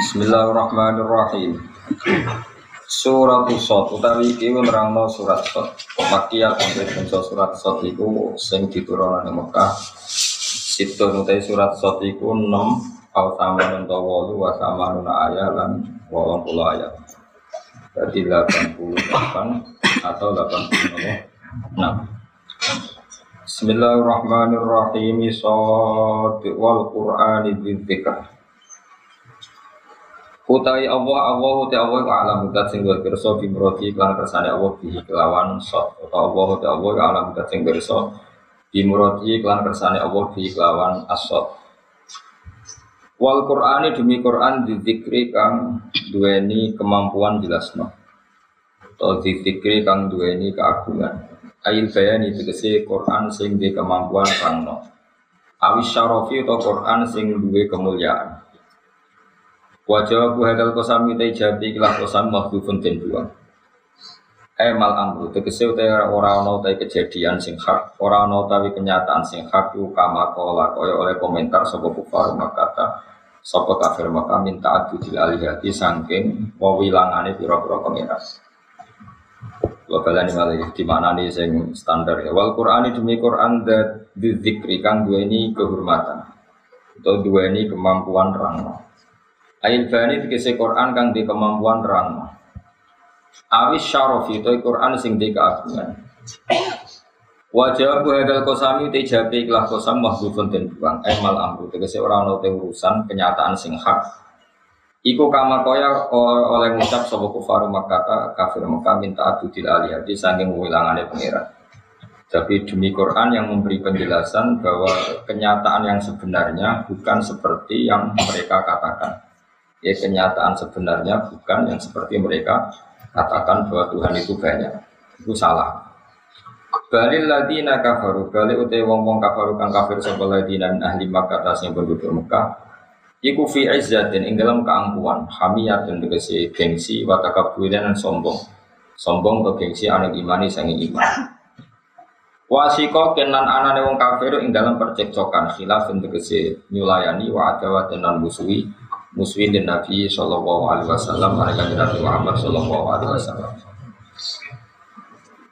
Bismillahirrahmanirrahim. Surat Sot utawi iki nerangno surat Sot. Makiyah sampai bangsa surat Sot iku sing diturunkan ing Mekah. Situn utai surat Sot iku 6 au sama nento wolu wa sama nuna ayat lan wolong puluh ayat. Jadi 88 atau 86. Bismillahirrahmanirrahim. Sot wal Qur'ani dzikr. Utai Allah Allah utai Allah alam mudat sing gue kerso bimroti klan kersane Allah bihi kelawan sot atau Allah utai Allah alam mudat sing kerso bimroti klan kersane Allah bihi kelawan asot Wal Qur'ani demi Qur'an dizikri kang duweni kemampuan jelasno. Atau dizikri kang duweni keagungan. Ail bayani tegese Qur'an sing di kemampuan kangno. Awis syarofi atau Qur'an sing duwe kemuliaan Wajah aku hadal kosam kita ijabi kilah kosam mahbubun den buang. Emal amru tegese utai ora ana utai kejadian sing hak, ora ana utawi kenyataan sing hak ku kama kola kaya oleh komentar sapa kufar makata sapa kafir maka minta adu dil alihati saking wawilangane pira-pira pengiras. Wa balani malih di mana nih sing standar ya. Wal Qur'an demi Qur'an dat dzikri kang duweni kehormatan atau duweni kemampuan rangno. Ail bani dikese Quran kang di kemampuan terang. Awis syarofi itu Quran sing di keagungan. Wajah bu hadal kosami te jabe ikhlas kosam mahbubun den buang. Emal eh, amru tegese orang ono urusan kenyataan sing hak. Iku kama koya oleh ngucap sapa kufaru Makkah kafir Makkah minta adu dil alihati saking wilangane pangeran. Tapi demi Quran yang memberi penjelasan bahwa kenyataan yang sebenarnya bukan seperti yang mereka katakan ya kenyataan sebenarnya bukan yang seperti mereka katakan bahwa Tuhan itu banyak. Itu salah. Balil ladina kafaru Balil utai wong wong kafaru kang kafir Sopo ladina min ahli Makkah yang penduduk Mekah. Iku fi izzatin ing dalam keangkuhan Hamiyatun tegesi gengsi Watakabudan dan sombong. Sombong ke gengsi anu imani sangi iman. Wasiko kenan anane wong kafir ing dalam percekcokan khilaf tegesi nyulayani wa adawat dan musuhi muswin dan Nabi Shallallahu Alaihi Wasallam mereka Nabi Muhammad Shallallahu Alaihi Wasallam.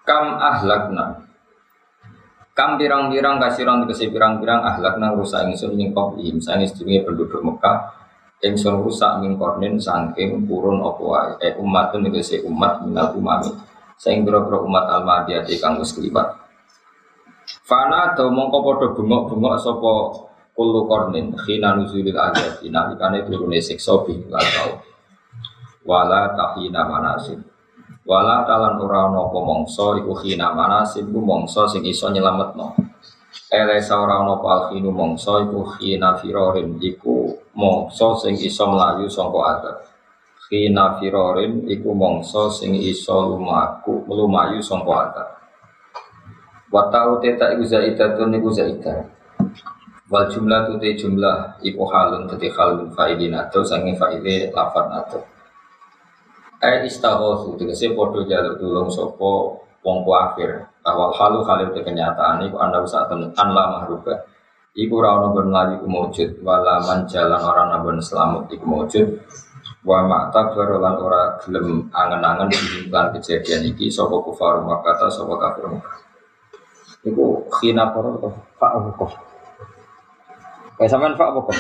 Kam ahlakna. Kam pirang-pirang kasiran kesi pirang-pirang ahlakna rusak ingsun ing qablihim sang istime penduduk Mekah ingsun rusak ing kornin saking purun apa wae. Eh umatun kesi umat minal umami sing pira-pira umat al-madiyah kang wis Fana do mongko padha bengok-bengok sapa kullu kornin khina nuzulil adab. Nalikane turune siksa bi tau wala tahina manasib wala talan ora ana apa mangsa iku khina manasib ku mangsa sing iso nyelametno. Ele ora ana apa alkhinu mangsa iku khina firorin iku mangsa sing iso mlayu saka adab. Khina firorin iku mangsa sing iso lumaku lumayu saka adab. Wa ta'u teta iku zaidatun iku zaidah Wal jumlah tu te jumlah iku halun tadi halun faidin atau sangi faide lafat atau. Ayat istaghosu tegese podo jalur tulung sopo wong kafir. Awal halu halil te kenyataan iku anda usah an la mahruba. Iku ra ono ben lagi kumujud wala man jalan orang nabon selamat iku mujud. Wa ma'ta lan ora gelem angen-angen dihimplan kejadian iki sapa kufar makata sapa kafir Makkah. Iku khina para Pak Abu Kayak sampean Pak apa kok?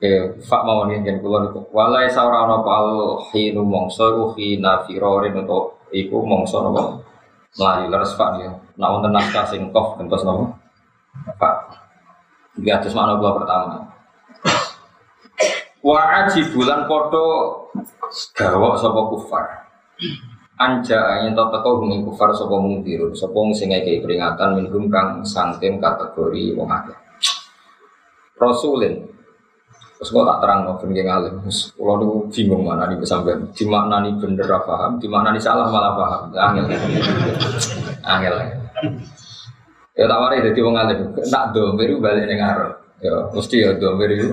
Eh, fak mau nih jangan keluar itu. Walai saura no pal hinu mongso iku hina untuk iku mongso no melayu leres pak ya. Nak wonten naskah sing kof gentos nopo. Pak. Iki atus makna kula pertama. Wa aji bulan podo gawok sapa kufar anja yang tak teko humi kufar sopo mungkir sopo sing ngekei peringatan minhum kang sangtim kategori wong akeh. Rasulin. Terus tak terang no ben ngalim kalau nu bingung mana nih sampai di mana nih bener paham nih salah malah paham. Angel. Angel. Ya tak warai jadi wong alim nak domir balik ning ya mesti ya domir itu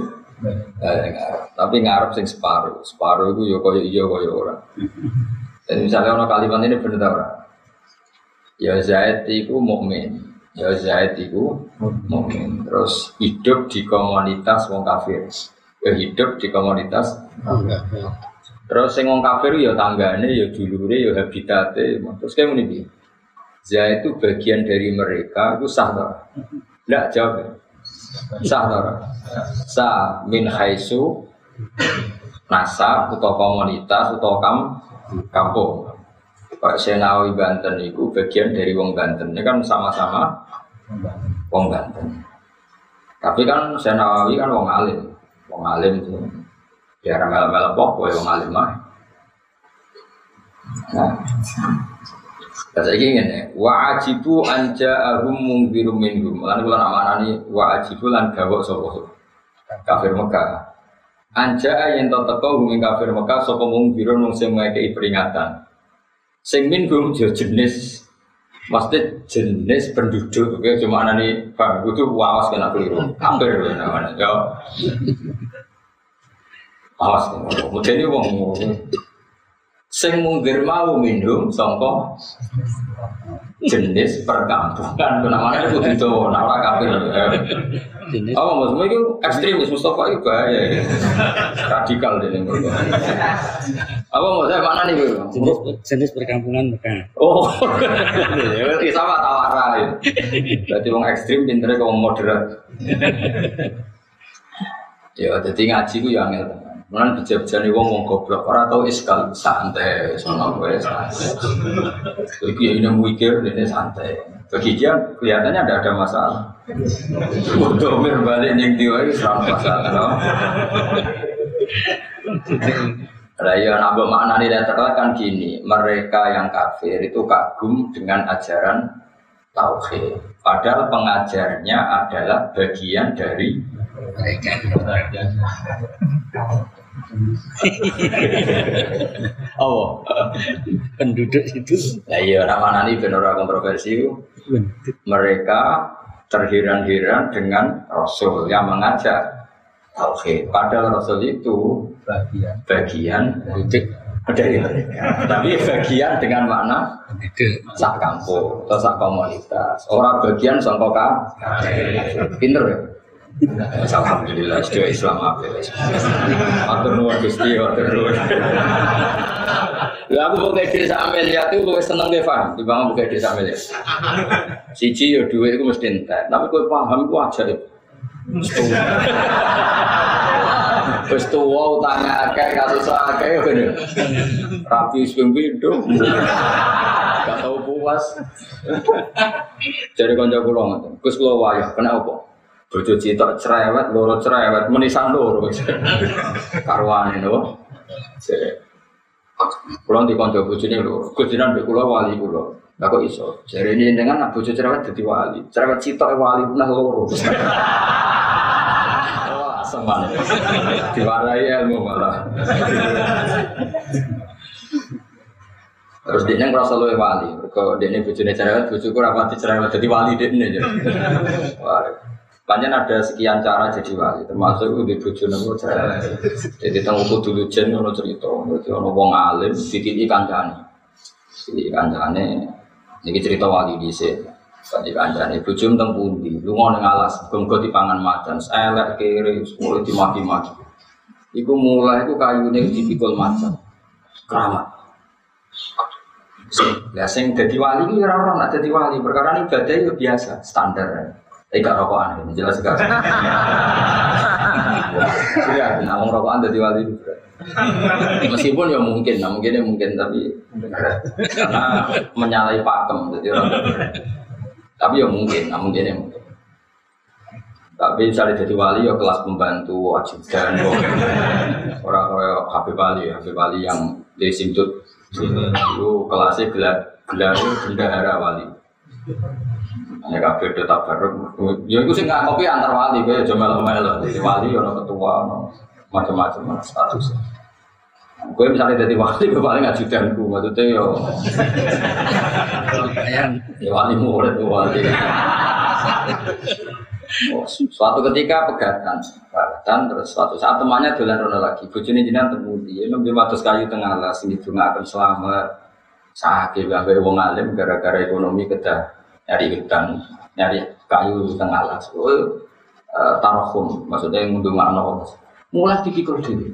tapi ngarep sing separuh. Separuh itu ya koyo iya koyo ora jadi misalnya orang kalimat ini benar orang. Ya Zaid itu mukmin. Ya Zaid itu mukmin. Terus hidup di komunitas wong kafir. Ya hidup di komunitas Terus sing wong kafir ya tanggane ya dulure ya habitate. Terus kayak iki. Zaid itu bagian dari mereka itu sah toh? Enggak jawab. Sah toh? Sah min haitsu nasab atau komunitas atau kam kampung. Pak Senawi Banten itu bagian dari wong Banten. Ini kan sama-sama wong Banten. Tapi kan Senawi kan wong alim. Wong alim itu ya mel mel pok wong alim mah. Nah, Kata ini ngene, wa ajibu anja ahum mungbirum minhum. Lan kula amanani wa ajibu lan gawok sapa kafir Mekah. Anja yen to teko hum kafir Mekah sapa mungbirum mung sing ngekeki peringatan. Sing minhum yo jenis Maksudnya jenis penduduk, oke, cuma anani bang, itu wawas kena keliru, kafir namanya, ya. Awas, kemudian ini wong sing mungkir mau minum songko jenis perkampungan. Namanya itu itu nama kafir. Oh maksudnya itu ekstremis Mustafa itu bahaya ya. radikal ini apa maksudnya mana nih jenis, jenis perkampungan bukan oh. Ya sama tawara berarti orang ekstrim pinternya kaum moderat. Ya jadi ngaji itu yang angel Bijak-bijak nih wong wong goblok, orang tahu iskal santai, sama gue santai. Jadi ya ini mikir ini santai. Bagi dia kelihatannya tidak ada masalah. Untuk balik yang dia itu serang masalah. No? Nah, ya nambah makna ini kan gini, mereka yang kafir itu kagum dengan ajaran tauhid. Padahal pengajarnya adalah bagian dari. Oh, penduduk itu. Ya iya, nama nani benar kontroversi. Mereka terheran-heran dengan Rasul yang mengajak tauhid. Padahal Rasul itu bagian bagian dari mereka. Tapi bagian dengan makna sak kampung atau sak komunitas. Orang bagian sangka Pinter ya. Alhamdulillah, sudah Islam apa? Atur nuwun Gusti, atur nuwun. Ya aku pakai desa Amelia itu gue seneng deh paham, di bawah pakai desa Amelia. Siji ya dua itu mesti entek, tapi gue paham gue aja itu. Wis tuwa utangnya akeh kasus akeh ngene. Rapi sing pindho. Gak tau puas. Jadi kanca kula ngoten. Gus kula wayah, kena apa? Bojo citok cerewet, loro cerewet, menisan loro. Karwane no. Kulo di kanca bojone loro. Gus jinan mbek kula wali kula. Lah kok iso? Jare ini dengan nak bojo cerewet dadi wali. Cerewet citok wali punah loro. Wah. Diwarai ilmu malah. Terus dia yang merasa luwe wali, kalau dia ini bujune cerewet, bujuku rapati cerewet jadi wali dia ini aja. Panjang ada sekian cara jadi wali, termasuk di bujuk nunggu cerewet. Jadi tahu dulu jen nono cerita, jadi ono wong alim, dititi kancane, dititi kancane. Ini cerita wali di sini. Tadi kancane bujuk tentang pundi, lu mau alas, genggo di pangan macan, elek kiri, mulai dimaki-maki. Iku mulai iku kayune dipikul macan, keramat. Ya sing dadi wali iki ora ora nak dadi wali, perkara ibadah itu biasa, standar. Eh gak rokokan ini jelas gak. Iya, wong rokokan dadi wali. Meskipun ya mungkin, nah mungkin ya mungkin tapi karena menyalahi pakem jadi orang. Tapi ya mungkin, nah mungkin ya mungkin. Tapi misalnya jadi wali ya kelas pembantu ajudan orang kayak Habib Wali, Habib Wali yang di Simtut itu kelasnya gelar gelar bendahara wali. Hanya kabeh do tabaruk. Ya iku sing ngakopi antar wali kowe aja melo-melo. Jadi wali ono ketua ono macam-macam status. Gue misalnya jadi wali, gue paling ajudanku, maksudnya yo. Ya wali murid wali. Suatu ketika pegatan, pegatan terus suatu saat temannya dolan rono lagi, bojone jenengan temu dia, nembe matus kayu tengah las, ini bunga akan selamat, sakit gawe wong alim gara-gara ekonomi kedah nyari hutan, nyari kayu tengah alas. Oh, eh, tarohum, maksudnya yang ngunduh makna Mulai dipikul dhewe.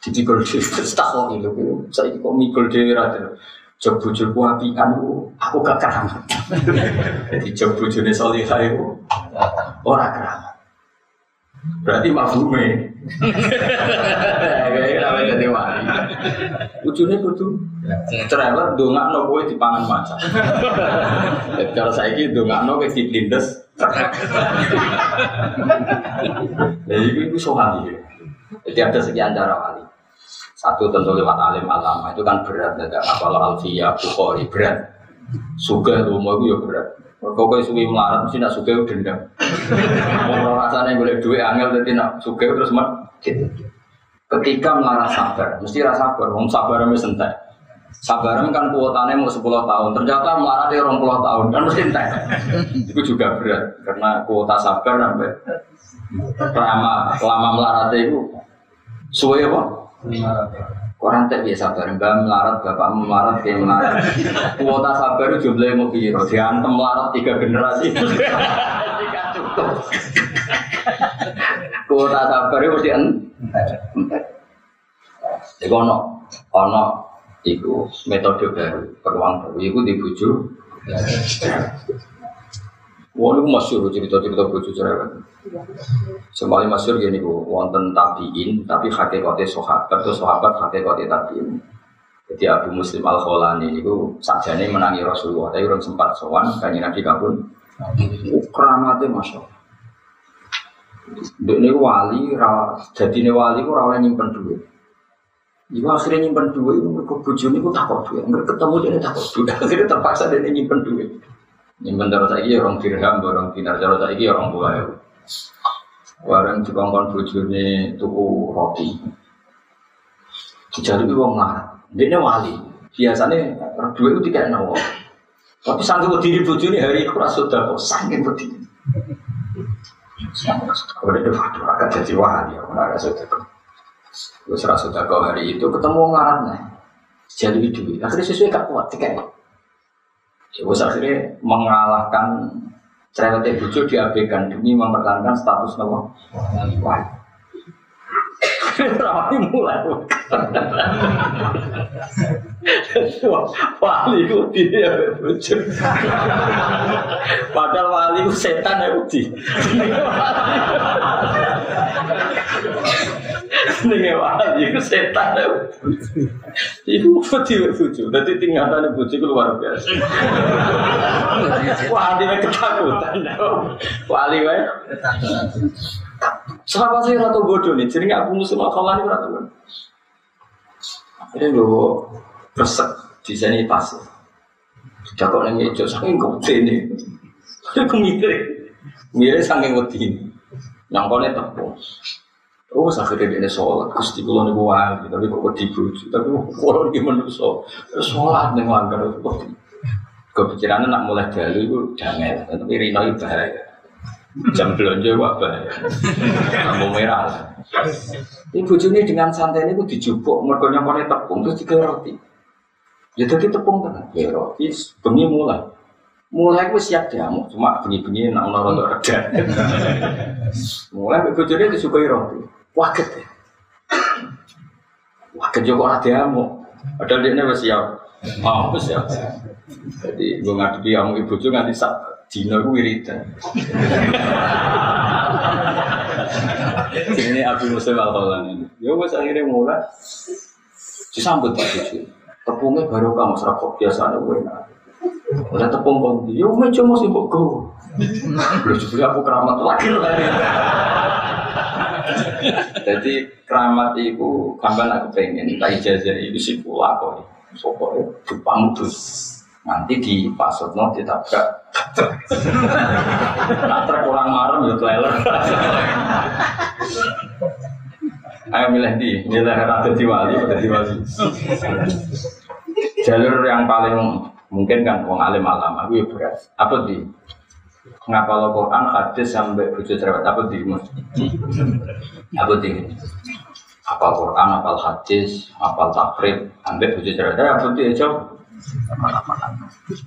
Dipikul dhewe terus tak kok lho, saya kok mikul dhewe ra dhewe. Jog bojoku apian ku, aku gak keramat. Jadi jog bojone solihah keramat. Berarti mafhume. Kayak apa jadi wali. Ujungnya kudu cerewet dongakno kowe dipangan macan. Jadi kalau saiki dongakno kowe diplindes. Jadi itu sohani. Jadi ada sekian cara wali. Satu tentu lewat alim alama itu kan berat. Tidak apalagi alfiyah, bukhori berat. Suga rumah itu ya berat. Kau suwi melarat mesti nak itu dendam. Mau rasanya boleh duit angel jadi nak suga terus. Gitu. Ketika melarat sabar, mesti rasa sabar. Mau sabar mesti sentai. Sabar kan kuotanya mau 10 tahun, ternyata melarat dia 20 tahun kan mesti entek. Itu juga berat karena kuota sabar sampai lama lama melarat itu suwe apa? Orang tak biasa bareng, mbak melarat, bapak melarat, kayak melarat. Kuota sabar itu jumlahnya mau biro, diantem melarat tiga generasi. Tidak cukup. Kuota sabar itu mesti entek. Jadi ono, ono, itu metode baru, peruang baru, itu dibuju. Wah, itu masyur cerita-cerita buju cerewet. Sembali masyur gini bu, wonten tabiin, tapi hakikatnya sahabat atau sahabat hakikatnya tabiin. Jadi Abu Muslim Al Kholani itu sajane menangi Rasulullah, tapi orang sempat sowan kanji Nabi kabun. Keramatnya masya Allah. Ini wali, jadi ini wali ku rawat nyimpen duit. Iku akhirnya nyimpen duit, itu mereka bujuni ku takut duit. Mereka ketemu dia takut duit, akhirnya terpaksa dia nyimpen duit. Nyimpen terus lagi orang dirham, orang dinar terus lagi orang tua ya. Warang dikongkon bujuni tuku roti. Jadi wong marah. Dia wali. Biasanya duit itu tidak nawa. Tapi sanggup diri bujuni hari itu rasa sudah kok sangking berdiri. Kalau dia waduh agak jadi wali, aku nggak sudah. Gue serasa sudah kau hari itu ketemu ngaratnya. Jadi duit. Akhirnya sesuai gak kuat tiket. Gue akhirnya mengalahkan cerewetnya bucu diabaikan demi mempertahankan status nama wali. Rawani mulai. Wali itu dia bucu. Padahal wali itu setan ya uji. Nih wali itu setan. Iku putih bucu. Jadi tinggalan bucu itu luar biasa. Wali itu ketakutan. Wali itu Siapa sih ratu bodoh nih? Jadi aku muslim al ini ratu bodoh. Akhirnya gue resek di sini pas. Tidak kok nanya hijau saking gede ini. Aku mirip, mirip saking gede ini. Yang kau nih tepung. Oh, akhirnya dia sholat, gusti kulo nih wali, tapi kok wedi bojo, tapi kulo nih manusia, sholat nih wangkar itu. Kepikirannya nak mulai dulu itu jangan, tapi Rino itu bahaya. Jam belanja wak bahaya. Lampu merah. Ibu bojone dengan santai ini dijupuk, mergo nyopone tepung terus tiga roti. Ya tadi tepung kan, ya roti, bengi mulai. Mulai aku siap diamuk, cuma bengi-bengi nak rada reda. Mulai bojone disukai roti. Waget ya. Waget yo kok ora diamuk. Padahal dia wis siap. Mau siap. Jadi gue ngadepi kamu ibu juga nganti sak dino gue wiridan. Ini Abu Muslim al ini. Ya gue akhirnya mulai disambut Pak Cucu. Tepungnya baru kamu serakok biasa gue Udah tepung kondi, ya gue cuma sih kok gue. Belum juga aku keramat lagi lagi. Jadi keramat itu kapan aku pengen, tak ijazah itu sih pula kok. Pokoknya Jepang tuh nanti di pasut no ditabrak. Nah terkurang marem ya trailer ayo milih di milih ratu di wali atau di wali jalur yang paling mungkin kan wong alim alam aku ya berat. Apa di ngapa lo Quran hadis sampai bujuk cerewet apa di apa di apa Quran apa hadis apa takrib sampai bujuk cerewet apa di jauh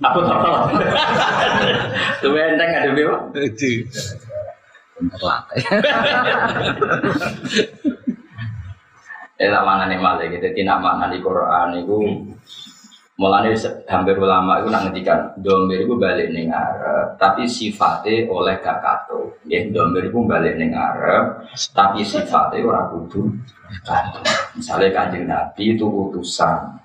Apa apa? Tuh enteng ada. Itu. Terlatih. Eh tak mana nih malah gitu. Tidak mana di Quran itu Mulanya hampir ulama itu nak ngetikan domir itu balik ning tapi sifatnya oleh gak kato. Ya domir itu balik ning tapi sifatnya ora kudu kato. Misalnya kanjeng Nabi itu utusan,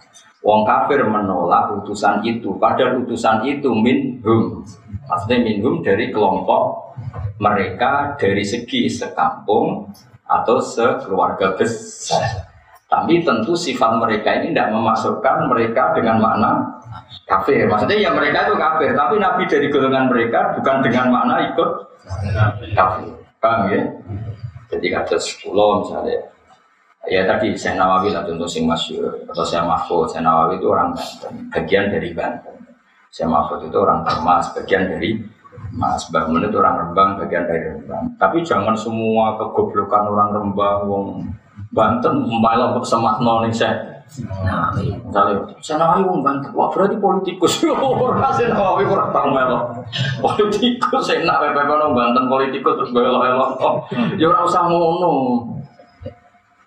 Wong kafir menolak utusan itu, padahal utusan itu minhum. Maksudnya minhum dari kelompok mereka dari segi sekampung atau sekeluarga besar. Tapi tentu sifat mereka ini tidak memasukkan mereka dengan makna kafir. Maksudnya ya mereka itu kafir, tapi Nabi dari golongan mereka bukan dengan makna ikut kafir. Paham ya? Jadi kata sepuluh misalnya, ya tadi saya Nawawi lah contoh sing masyur atau saya Mahfud, saya Nawawi itu orang Banten, bagian dari Banten. Saya Mahfud itu orang Termas, bagian dari Mas Bangun itu orang Rembang, bagian dari Rembang. Tapi jangan semua kegoblokan orang Rembang, wong Banten malah semak noning saya. Misalnya, saya nawawi wong Banten, wah berarti politikus. Orang saya nawawi kurang tahu melo. Politikus, saya nak pepe kono Banten politikus terus belok belok. Ya orang usah ngono.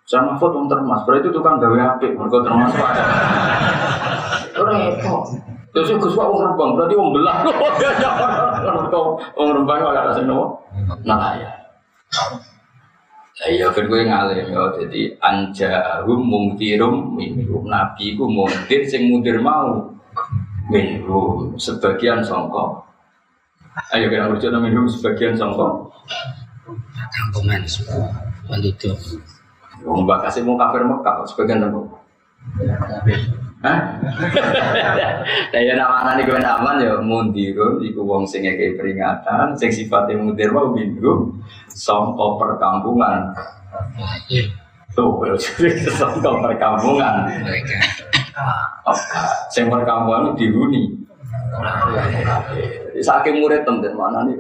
Saya mahfud wong termas, berarti itu kan gawe apik, mereka termas pak. Repot. Terus ya Gus Pak wong Rembang, berarti wong belah. Mereka wong Rembang ora ada sing. Nah ya. Ya iya kan gue ngalim ya, jadi anjahum mungtirum minhum nabi ku mungtir sing muntir mau minhum sebagian songko. Ayo kita urut minhum sebagian songko. Kampungan semua. Penduduk. Mbak kasih mau kafir Mekah sebagian songko. Hah? Nah ya nama nih gue aman ya mundirun, iku wong sing ngekei peringatan, sing sifatnya mundir mau minhum, songko perkampungan. Tuh, songko perkampungan. Sing perkampungan itu dihuni. Saking murid temen mana nih?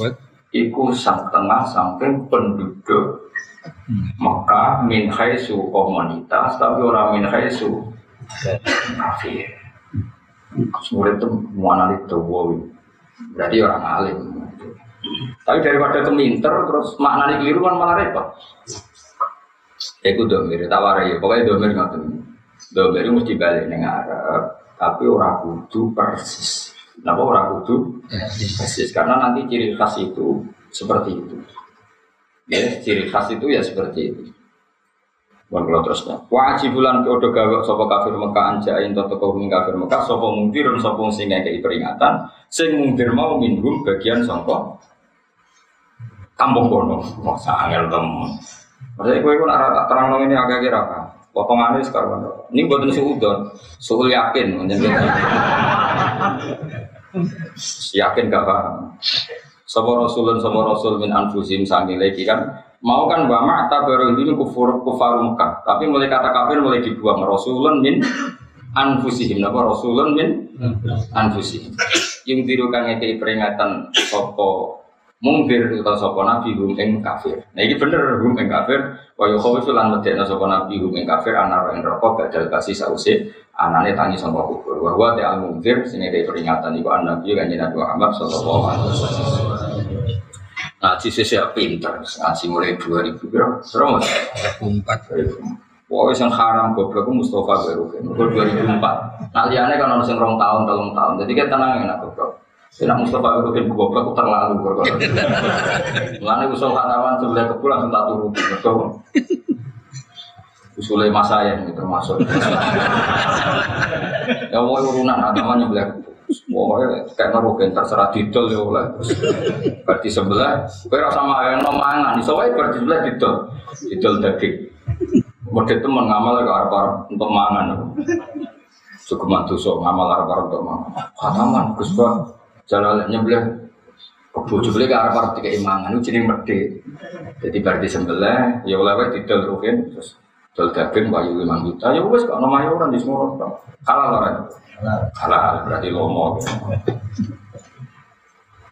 Bet. iku sang tengah samping penduduk Mekah min khaisu komunitas tapi orang min khaisu kafir. Murid itu mana itu wow. Berarti orang alim. Tapi daripada keminter terus maknanya keliru kan malah repot. Iku domir, tawar ya. Pokoknya domir nggak tuh. Domir itu mesti balik neng Arab, tapi orang kudu persis. Kenapa orang kudu persis? Karena nanti ciri khas itu seperti itu. Ya, ciri khas itu ya seperti itu. Bukan kalau terusnya. Wajib bulan kode gawe sopo kafir Mekah anjain toto kau kafir Mekah sopo mungkir sopo sing ngekei peringatan sing mungkir mau minhum bagian sopo kampung kono. Wah sangat temen. Maksudnya gue pun arah terang ini agak kira apa? Potongannya sekarang. Ini buatan suudon, suul yakin. Yakin gak paham. Sopo rasulun sopo rasul min anfusim sangi lagi kan. Mau kan bama tak baru ini kufur kufar Mekah tapi mulai kata kafir mulai dibuang. Rasulun min anfusihim napa? Rasulun min anfusihim. Yang tiru ngekei peringatan sopo mungkir atau sopo nabi hum kafir. Nah ini bener hum kafir. Wa yukhawifu lan medekna sopo nabi hum ing kafir anar rokok badal kasih sause anane tangi sangka kubur. Wa huwa ta'al sing ngekei peringatan iku an nabi kanjeng Nabi Muhammad alaihi wasallam ngaji sisi pinter ngaji mulai 2000 berapa serem Empat. Pokoknya yang haram goblok itu Mustafa Berukin, itu 2004. Nah liane kan orang rong tahun, telung tahun. Jadi kita tenang enak goblok. Enak Mustafa Berukin goblok itu terlalu goblok. Mulane usul hataman sebelah kebul langsung tak turun. Betul. Usulnya mas saya ini termasuk. ya mau urunan hataman sebelah. Pokoknya kayak ngerukin terserah didol ya oleh. Berarti sebelah, gue rasa yang mangan. Iso wae berarti sebelah didol, didol daging. Model temen ngamal ke arep untuk mangan. Cukup mantu so ngamal arep untuk mangan. Khataman Gus Pak jalan nyebelah Kebu jebule ke arep arep dikai mangan itu jeneng medhe. Jadi berarti sebelah ya oleh didol rugen terus dol daging wayu 5 juta ya wis kok ono mayoran di semua Kalah ora. Kalah berarti lomo.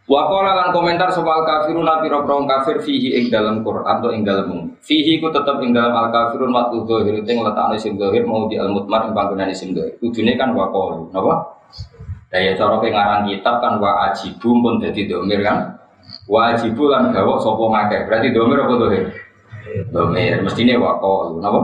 Wakola lan komentar soal kafirun nabi robrong kafir fihi ing dalam Quran atau ing dalam fihi ku tetap ing dalam al kafirun waktu dohir itu yang letaknya isim dohir mau di al mutmar ing panggungan isim dohir. Ujungnya kan wakol, apa? Daya cara pengarang kitab kan wa ajibu pun jadi domir kan? Wa ajibu lan gawok sopo ngake. Berarti domir apa dohir? Domir. Mestinya wakol, apa?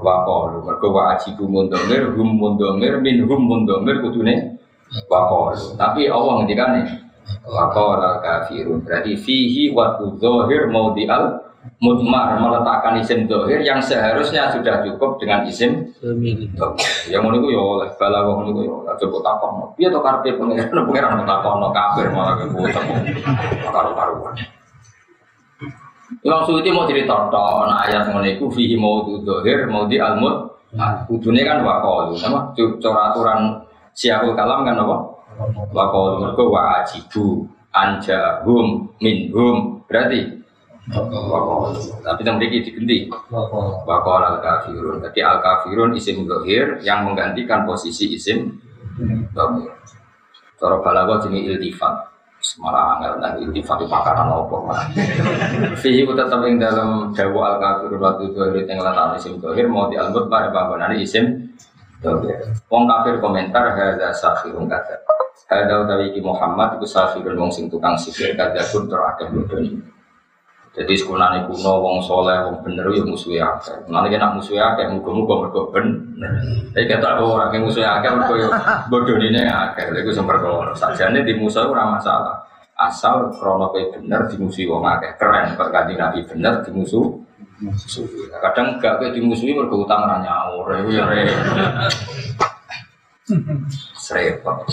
Wakol. Mereka wa ajibu mun domir, hum mun domir, min hum mun domir kudune wakol. Tapi Allah nih Wakor kafirun berarti fihi mau di al mutmar meletakkan isim zohir yang seharusnya sudah cukup dengan isim yang itu ya oleh bala wong itu ya oleh coba takon dia tuh karpe pengiran pengiran takon kafir malah ke gue temu karu karuan Imam Suyuti mau cerita nah ayat fihi mau di zohir mau di al mut Nah, kan wakol, nama cara aturan siapul kalam kan apa? Wakol mereka wa ajibu anjahum minhum berarti wakol. Tapi yang memiliki diganti wakol al kafirun. Jadi al kafirun isim gohir yang menggantikan posisi isim gohir. Cara balago jenis iltifat. Malah angel dan iltifat itu pakaran opo Fihi tetap yang dalam dawa al kafirun waktu gohir yang letak isim gohir mau dialmut pada bangunan isim Wong kafir komentar hadza sahirun kata. Hadza utawi Muhammad iku sahirun wong sing tukang sihir kata pun terakeh bodoni. Jadi sekolahnya kuno wong soleh wong bener ya musuhe akeh. Nanti kena musuhe akeh muga-muga mergo bener. Tapi kata ada orang yang musuhe akeh mergo yo bodonine akeh. Lha iku sing perkara. Sakjane di musuh ora masalah. Asal krono kowe bener dimusuhi wong akeh. Keren kanjeng Nabi bener dimusuh Kadang gak kayak dimusuhi mergo utang ra nyaur, itu ya Serepot.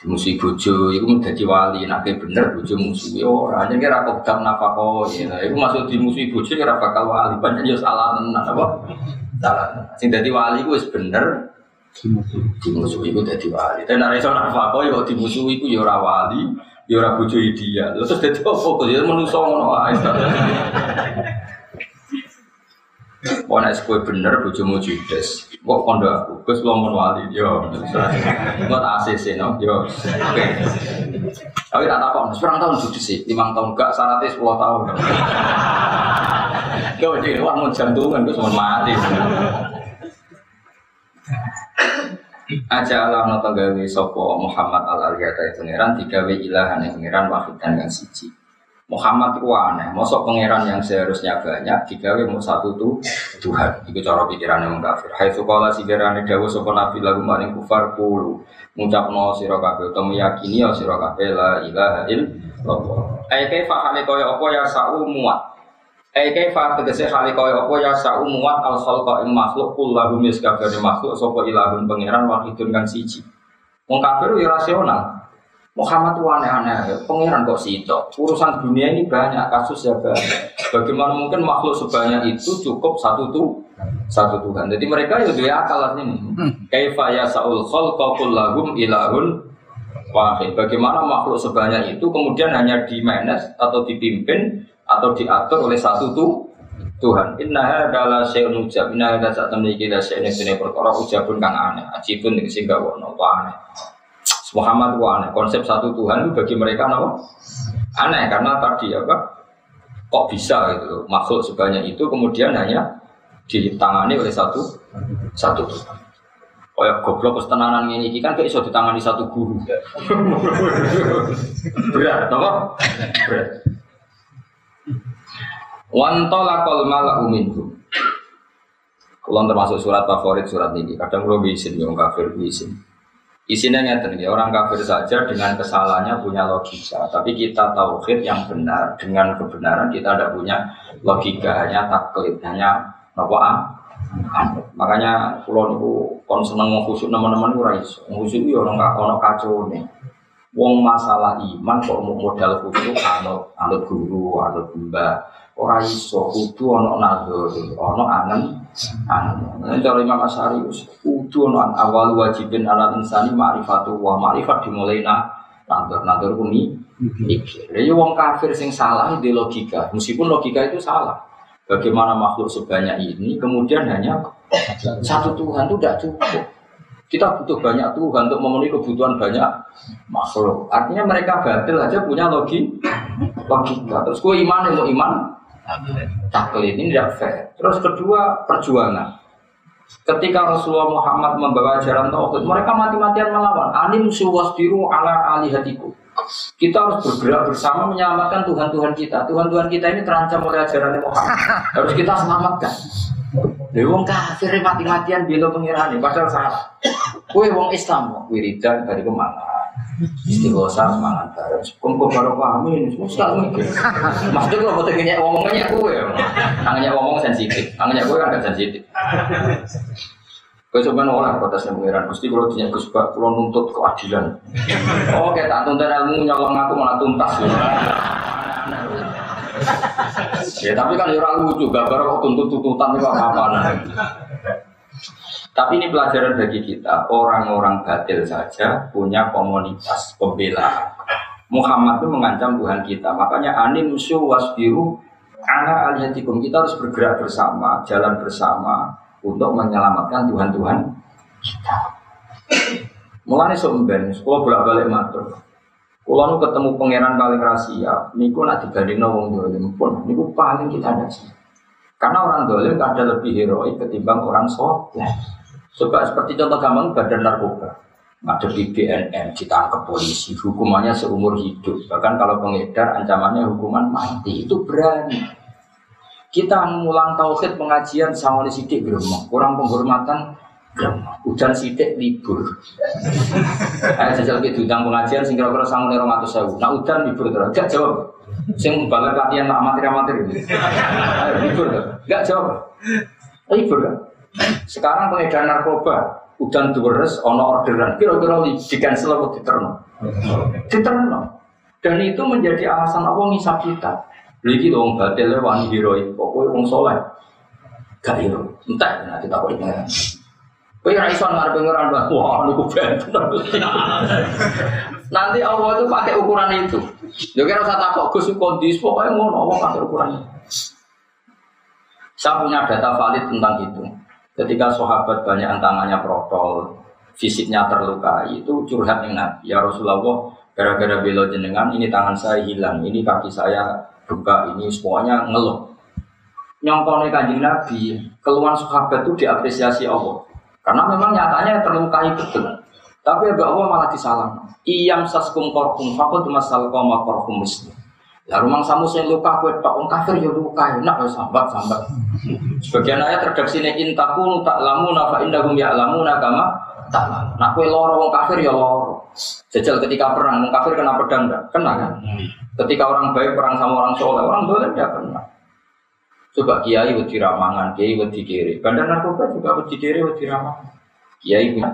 Dimusuhi bojo iku dadi wali, nek bener bojo musuhi ora. Hanya kira kok gak nafako ya. Iku maksud dimusuhi bojo ora bakal wali, banyak ya salah tenan apa? Salah. Sing dadi wali ku wis bener dimusuhi iku dadi wali. Tapi nek iso nafako ya dimusuhi iku ya ora wali, ya ora bojo dia. Terus dadi apa kok ya menungso ngono wae. Wah nek kowe bener bojomu judes. Kok kondo aku, Gus lomon wali yo. Ngot ACC no yo. Oke. Tapi tak takon, sekarang tahun judes sih, lima tahun gak syaratnya sepuluh tahun. Kau jadi wah mau jantungan gue cuma mati. Aja Allah nonton gawe sopo Muhammad al Ariyata itu pangeran tiga ilahan yang pangeran wahid dan yang siji. Muhammad itu aneh, mosok pangeran yang seharusnya banyak digawe mau satu tuh Tuhan. Itu cara pikiran yang kafir. Hai sekolah si gerane dawu sopo nabi lagu maring kufar kulu no sira kabeh utawa meyakini ya sira kabeh la ilaha illallah. Ai kaifa hale kaya apa ya sa'u muat. Ai kaifa tegese hale kaya apa ya sa'u muat al khalqa ing makhluk kullahu mis kabeh makhluk sapa ilahun pangeran wahidun kang siji. Wong kafir ya rasional. Muhammad itu aneh-aneh, pangeran kok itu. Urusan dunia ini banyak, kasus ya banyak. Bagaimana mungkin makhluk sebanyak itu cukup satu tuh satu Tuhan. Jadi mereka ya dia akal ini. Kaifa ya saul khalqa kullahum ilahun wahid. Bagaimana makhluk sebanyak itu kemudian hanya di manage atau dipimpin atau diatur oleh satu tuh Tuhan. Inna adalah syai'un ujab. Inna hadza saat kita syai'un perkara ujabun kang aneh. Ajibun sehingga wono aneh. Muhammad itu aneh. Konsep satu Tuhan itu bagi mereka apa? Aneh karena tadi apa? Kok bisa gitu makhluk sebanyak itu kemudian hanya ditangani oleh satu satu Tuhan. Ya goblok kesetenanan ini kan kayak iso ditangani satu guru. Berat, apa? Berat. Wantola kol malah uminhum. Kalau termasuk surat favorit surat ini, kadang lo bisin, yang kafir bisin. Isinya nyata nih, orang kafir saja dengan kesalahannya punya logika. Tapi kita tauhid yang benar dengan kebenaran kita tidak punya logika, hanya taklid, hanya apa? Makanya pulau niku kon seneng khusyuk teman-teman ora iso. Khusyuk yo orang ono kacau nih. Wong masalah iman kok modal khusyuk anut anut guru, anut mbah. Ora iso kudu ono nazar, ono anen Nah, cara Imam Asyari kudu ono awal wajibin ala insani ma'rifatu wa ma'rifat dimulai nah nandur nandur kumi mikir. Ya wong kafir sing salah di logika, meskipun logika itu salah. Bagaimana makhluk sebanyak ini kemudian hanya satu Tuhan itu tidak cukup. Kita butuh banyak Tuhan untuk memenuhi kebutuhan banyak makhluk. Artinya mereka batil aja punya logi, logika. Terus gue iman mau iman, taklid ini tidak fair. Terus kedua perjuangan. Ketika Rasulullah Muhammad membawa ajaran tauhid, mereka mati-matian melawan. Anim suwasdiru ala alihatiku. Kita harus bergerak bersama menyelamatkan Tuhan-Tuhan kita. Tuhan-Tuhan kita ini terancam oleh ajaran Muhammad. Harus kita selamatkan. Lha wong kafir mati-matian bela pengirane padahal salah. Kowe wong Islam wiridan dari ke mana? Istighosa semangat terus. Kumpul baru pahami ini mikir. Maksudnya kalau mau tanya ngomongnya kowe, nanya ngomong sensitif, nanya kowe kan sensitif. Kau coba nolak yang pengiran. Pasti kalau punya Gus Bak, kalau nuntut keadilan. Oh, tak tuntut ilmu nyolong aku malah tuntas. ya tapi kan ya orang lucu, gak baru kok tuntut tuntutan itu apa apa Tapi ini pelajaran bagi kita, orang-orang batil saja punya komunitas pembelaan. Muhammad itu mengancam Tuhan kita, makanya anim su wasbiru ala aliyatikum kita harus bergerak bersama, jalan bersama untuk menyelamatkan Tuhan-Tuhan kita. Mulai somben, sekolah bolak-balik matur. Nu ketemu pangeran paling rahasia, niku nak dibanding wong dolim pun, niku paling kita ada sih. Karena orang dolim ada lebih heroik ketimbang orang soleh. Coba seperti contoh gampang badan narkoba. Ada di BNN, ditangkap polisi, hukumannya seumur hidup. Bahkan kalau pengedar ancamannya hukuman mati, itu berani. Kita ngulang tauhid pengajian sama di sidik kurang penghormatan Hujan sidik libur. Ayo jajal ke diundang pengajian sing kira-kira sangun lima ratus sewu. Nah hujan libur terus. Gak jawab. Sing balik latihan tak amatir amatir ini. Libur tuh. Gak jawab. Libur kan. Sekarang pengedar narkoba. Hujan deres, ono orderan. Kira-kira di cancel atau diterno. Diterno. Dan itu menjadi alasan apa ngisap kita. Lagi dong batilnya wani heroik. Pokoknya wong soleh. Gak hero. Entah nanti tak boleh Kowe ora iso ngarep pengiran wah niku benten. Nanti Allah itu pakai ukuran itu. Yo kira usah takok Gus kondisi pokoknya ngono Allah pakai ukuran itu. Saya punya data valid tentang itu. Ketika sahabat banyak tangannya protol, fisiknya terluka, itu curhat Nabi. Ya Rasulullah, gara-gara belo jenengan, ini tangan saya hilang, ini kaki saya buka, ini semuanya ngeluh. Nyongkone kanjeng Nabi, keluhan sahabat itu diapresiasi Allah. Karena memang nyatanya terlukai betul. Tapi ya Allah malah disalah. Iyam saskum korkum fakut masal koma korkum muslim. Ya rumah samu saya luka kue tok kafir ya luka enak ya sambat sambat. Sebagian ayat redaksi ini intaku tak lamu nafa indahum ya lamu nakama tak lamu. Nah kue loro wong kafir ya loro. Jajal ketika perang wong kafir kena pedang enggak? Kena kan? Ketika orang baik perang sama orang soleh orang boleh dia kena. Coba kiai wedi ramangan, kiai wedi kiri. Bandar narkoba juga wedi kiri, wedi ramangan. Kiai punya.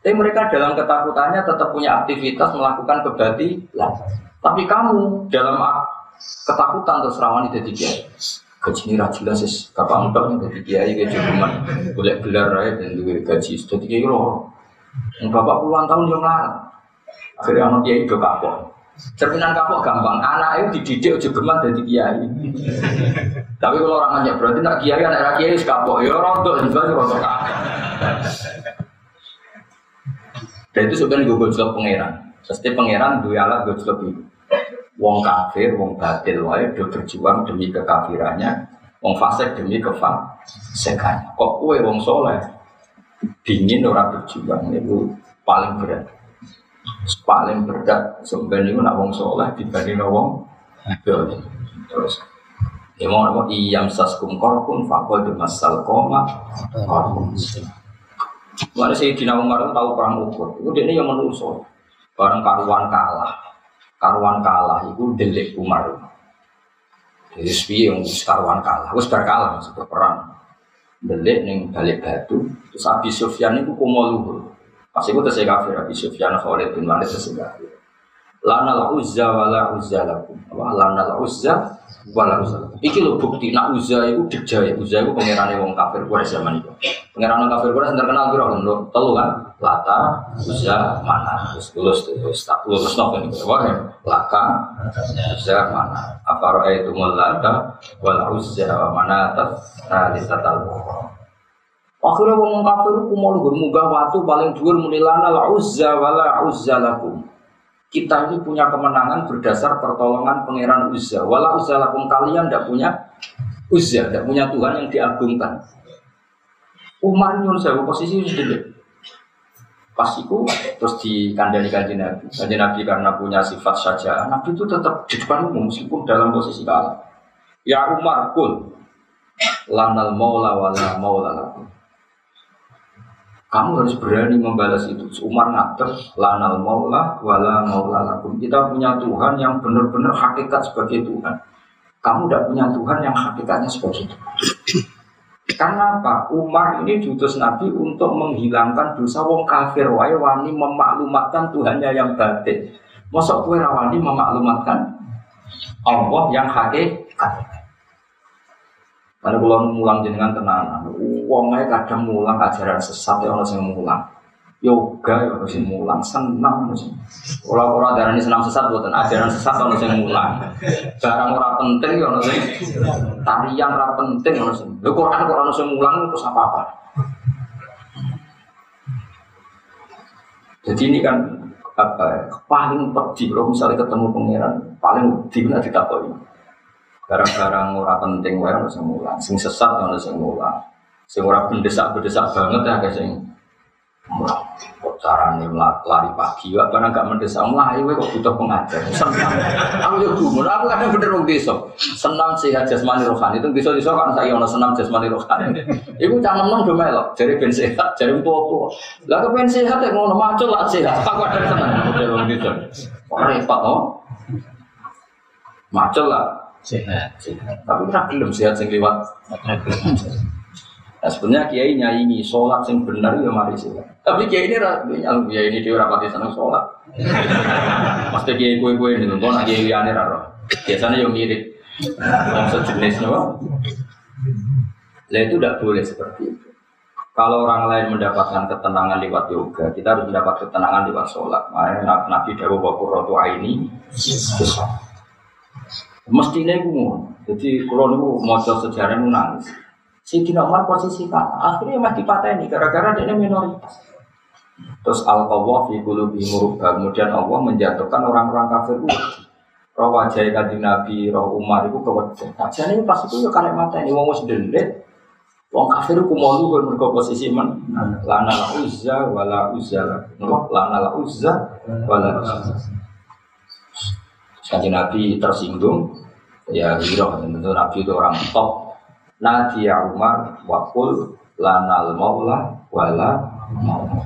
Tapi mereka dalam ketakutannya tetap punya aktivitas melakukan kebatilan. Tapi kamu dalam ketakutan terus rawan itu kiai. Gaji ini jelas sih, kapan udah nih gaji kiai gaji cuma boleh gelar raya dan juga gaji jadi kiai loh. Bapak puluhan tahun yang lalu, akhirnya anak kiai itu kapok. Cerminan kapok gampang, anak itu dididik udah geman dari kiai. Tapi kalau orang nanya berarti nak kiai anak kiai kapok, ya rontok juga sih rontok Dan itu sebenarnya gue gojlok pangeran. Pasti pangeran dua alat gojlok itu. Wong kafir, wong batil wae do berjuang demi kekafirannya, wong fasik demi kefasikannya. Kok kue wong soleh? Dingin orang berjuang itu paling berat. Paling berat sebenarnya itu nak wong soleh dibanding wong dolim terus ya mau apa iyam saskum korkum fakol di masal koma. Korkum Mana sih di Nawang tahu perang ukur, itu dia yang menusuk bareng karuan kalah, karuan kalah itu delik Umar. Jadi sepi yang karuan kalah, harus berkalah maksudnya perang. Delik neng balik batu, terus Abi Sufyan itu kumoluhur. Pas itu terus kafir Abi Sufyan Khalid bin Walid terus kafir. Lana la uzza wa la uzza lakum. Apa lana la uzza wa la uzza. Iki lho bukti nak uzza itu dijaya. Uzza itu pangerane wong kafir Quraisy zaman itu. Pangeran kafir Quraisy terkenal piro lho telu kan. Lata, Uzza, Mana. Terus lulus terus tak lulus nopo niku. Wah, Laka, Uzza, Mana. Apa roa itu Lata wal Uzza wa Mana tas. Nah, di Akhirnya wong kafir ku mau luhur munggah watu paling dhuwur muni lana la uzza wala uzza lakum. Kita ini punya kemenangan berdasar pertolongan pangeran Uzza. Wala uzza lakum kalian tidak punya Uzza, tidak punya Tuhan yang diagungkan. Umar nyuruh saya posisi sudah Pas itu terus di kandani kanji Nabi. Kanji Nabi karena punya sifat saja, Nabi itu tetap di depan umum meskipun dalam posisi kalah. Ya Umar kul lanal maula wala maula lakum. Kamu harus berani membalas itu. Umar ngatur lanal maula wala maula lakum. Kita punya Tuhan yang benar-benar hakikat sebagai Tuhan. Kamu tidak punya Tuhan yang hakikatnya sebagai Tuhan. Karena apa? Umar ini diutus Nabi untuk menghilangkan dosa wong kafir wae wani memaklumatkan Tuhannya yang batin. Mosok kue rawani memaklumatkan Allah yang hakikat. Kalau mulang jenengan tenanan, wongnya kadang mulang ajaran sesat ya orang yang mulang yoga ya harus mulang harus kalau orang darah ini senang sesat buatan ajaran sesat harus yang mulang. Barang orang penting ya harus tarian orang penting harus lu Quran Quran harus mulang terus apa apa jadi ini kan apa ya, paling pedih kalau misalnya ketemu pangeran paling pedih nanti ditakoi barang-barang orang penting wae harus mulang. Sing sesat harus mulang. Sing ora bendesak-bendesak banget ya guys Kok carane lari pagi, apa nggak mendesak mulai, kok butuh pengajar. Senang. Aku yo gumun, aku kadang bener wong desa. Senam sehat jasmani rohani itu bisa desa kan saya ono senam jasmani rohani. Iku cangkem nang do melok, jare ben sehat, jare tua-tua. Lah kepen sehat ya ngono macul lah sehat. Aku ada seneng model wong desa. Repot oh. Macul lah sehat. Tapi tak belum sehat sing liwat. Nah, sebenarnya kiai nyanyi sholat yang benar ya mari sih. Tapi kiai ini nyalung kiai ini dia rapati seneng sholat. Pasti kiai kue kue ini nonton kiai liane raro. Biasanya yang mirip yang sejenis no. Lah itu tidak boleh seperti itu. Kalau orang lain mendapatkan ketenangan lewat yoga, kita harus mendapat ketenangan lewat sholat. Makanya Nabi Dawu Bakur Rotu ini mestinya gue Jadi kalau gue mau sejarah nangis. Sayyidina Umar posisi kalah. Akhirnya mati ini gara-gara dia minoritas. Terus al qawwah fi qulubi. Kemudian Allah menjatuhkan orang-orang kafir itu. Roh wajah kanjeng Nabi, roh Umar itu kewajah. Kajian ini pas itu ya karek mata ini wong wis delit. Wong kafir ku mau lu mergo posisi men lana la uzza wala uzza lana la uzza wala uzza. Kanjeng Nabi tersinggung, ya hiro tentu Nabi itu orang top Nadia Umar wakul lanal maula wala maula.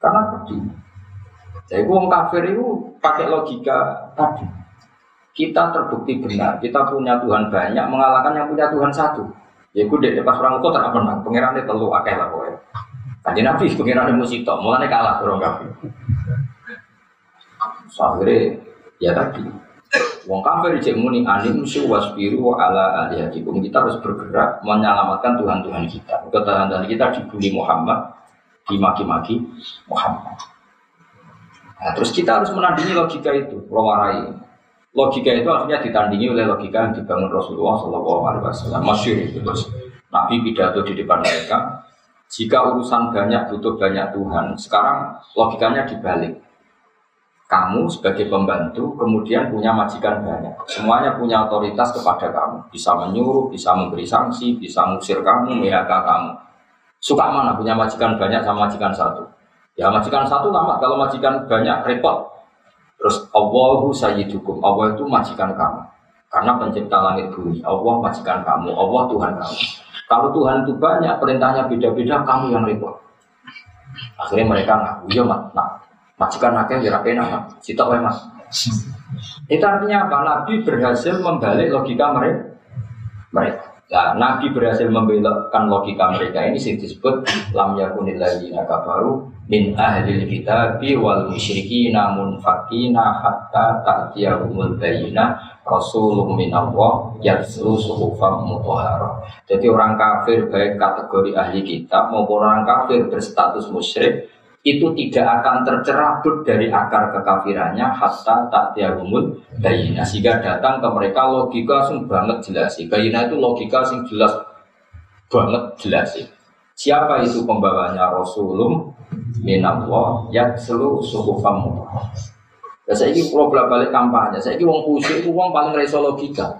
Karena tadi, jadi wong kafir itu pakai logika tadi. Kita terbukti benar, kita punya Tuhan banyak mengalahkan yang punya Tuhan satu. Ya gue deh pas orang itu tak pernah, pengirannya telu akeh lah pokoknya. Tadi Nabi pengirannya musito, mulanya kalah orang kafir. Akhirnya ya tadi Wong kafir cek muni alim su wasbiru ala alihatikum. Kita harus bergerak menyelamatkan Tuhan-Tuhan kita. Tuhan kita dibully Muhammad, dimaki-maki Muhammad. Nah, terus kita harus menandingi logika itu, rawarai. Logika itu artinya ditandingi oleh logika yang dibangun Rasulullah Shallallahu Alaihi Wasallam. Masyur itu terus Nabi pidato di depan mereka. Jika urusan banyak butuh banyak Tuhan, sekarang logikanya dibalik kamu sebagai pembantu kemudian punya majikan banyak. Semuanya punya otoritas kepada kamu. Bisa menyuruh, bisa memberi sanksi, bisa ngusir kamu, PHK kamu. Suka mana punya majikan banyak sama majikan satu? Ya majikan satu lama, kalau majikan banyak repot. Terus Allahu sayyidukum, Allah itu majikan kamu. Karena pencipta langit bumi, Allah majikan kamu, Allah Tuhan kamu. Kalau Tuhan itu banyak, perintahnya beda-beda, kamu yang repot. Akhirnya mereka ngaku, ya mak, nah, majikan akeh ya nama sitok wae mas itu artinya apa? Nabi berhasil membalik logika mereka. Mereka. Nah, Nabi berhasil membelokkan logika mereka ini sih disebut lam yakunil ladzina kafaru min ahli kitab wal namun fakina hatta ta'tiyahumul bayyinah rasulun min Allah yatslu suhufam mutahharah. Jadi orang kafir baik kategori ahli kitab maupun orang kafir berstatus musyrik itu tidak akan tercerabut dari akar kekafirannya hatta tak tiagumul bayina. Sehingga datang ke mereka logika sing banget jelas. Bayina itu logika sing jelas banget jelas. Siapa itu pembawanya? Rasulullah minallah ya selu suhufam Ya saya ini kalau bolak balik kampanye, saya ini uang itu uang paling reso logika.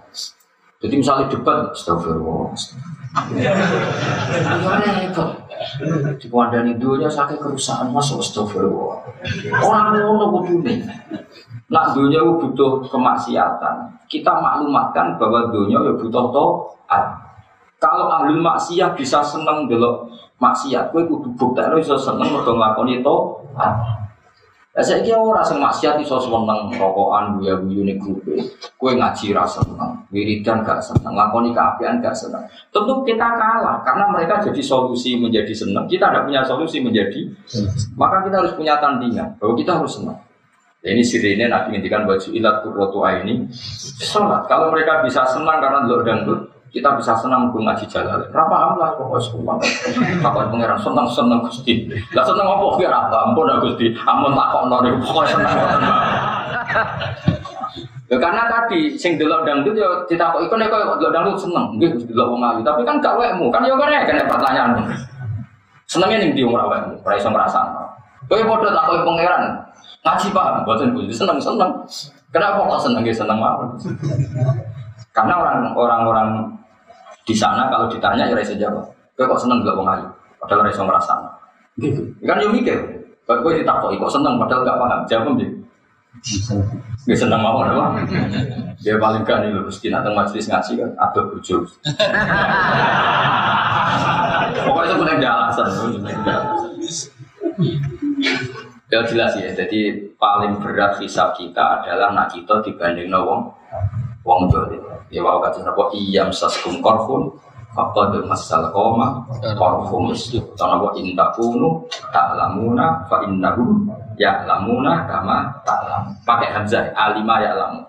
Jadi misalnya debat, astagfirullah. Repot. Di kandang dunia sakit kerusakan masuk astagfirullah. Orang ngono kudune. Nak dunia butuh kemaksiatan. Kita maklumatkan bahwa dunia ya butuh to'at. Kalau ahli maksiat bisa seneng delok maksiat, kowe kudu buktekno iso seneng mergo nglakoni to'at. Lah saiki ora sing maksiat iso seneng rokokan guyu-guyu ning grupe. Kowe ngaji ra seneng, wiridan gak seneng, lakoni keapian gak seneng. Tentu kita kalah karena mereka jadi solusi menjadi seneng. Kita tidak punya solusi menjadi maka kita harus punya tandingan bahwa kita harus senang. Ya, ini sirine Nabi ngendikan baju ilat kurrotu ini sholat. Kalau mereka bisa senang karena dan dangdut, kita bisa senang gue ngaji jalan. Berapa lah pokoknya sekolah. Apa pangeran senang senang gusti. Lah senang apa biar apa? Ampun dah gusti. Ampun kok nori pokoknya senang. Ya karena tadi sing delok dangdut ya ditakok iku nek kok delok dangdut seneng. Nggih Gusti delok wong ayu, tapi kan gak wekmu. Kan ya kene kan pertanyaan. Senengnya ning ndi wong ora wekmu, ora iso ngrasakno. Kowe padha takoki pangeran. Ngaji paham, boten Gusti seneng-seneng. Kenapa kok seneng seneng mawon? Karena orang-orang di sana kalau ditanya ya rasa jawab. Kowe kok seneng gak wong ayu? Padahal rasa merasa. Gitu. Kan yo mikir. Kok kowe ditakoni kok seneng padahal gak paham. Jawab dia. Gak seneng mau apa? Dia paling kan itu mesti nanti majelis ngaji kan ada bujuk. Pokoknya itu punya alasan. Ya jelas ya, jadi paling berat hisab kita adalah nak kita dibanding wong wong dolim. Ya wow kata napa iyam saskum korfun tuh masal koma korfum itu karena wa intakunu ta'lamuna fa innahum ya'lamuna kama ta'lam. Pakai hamzah alima ya'lamu.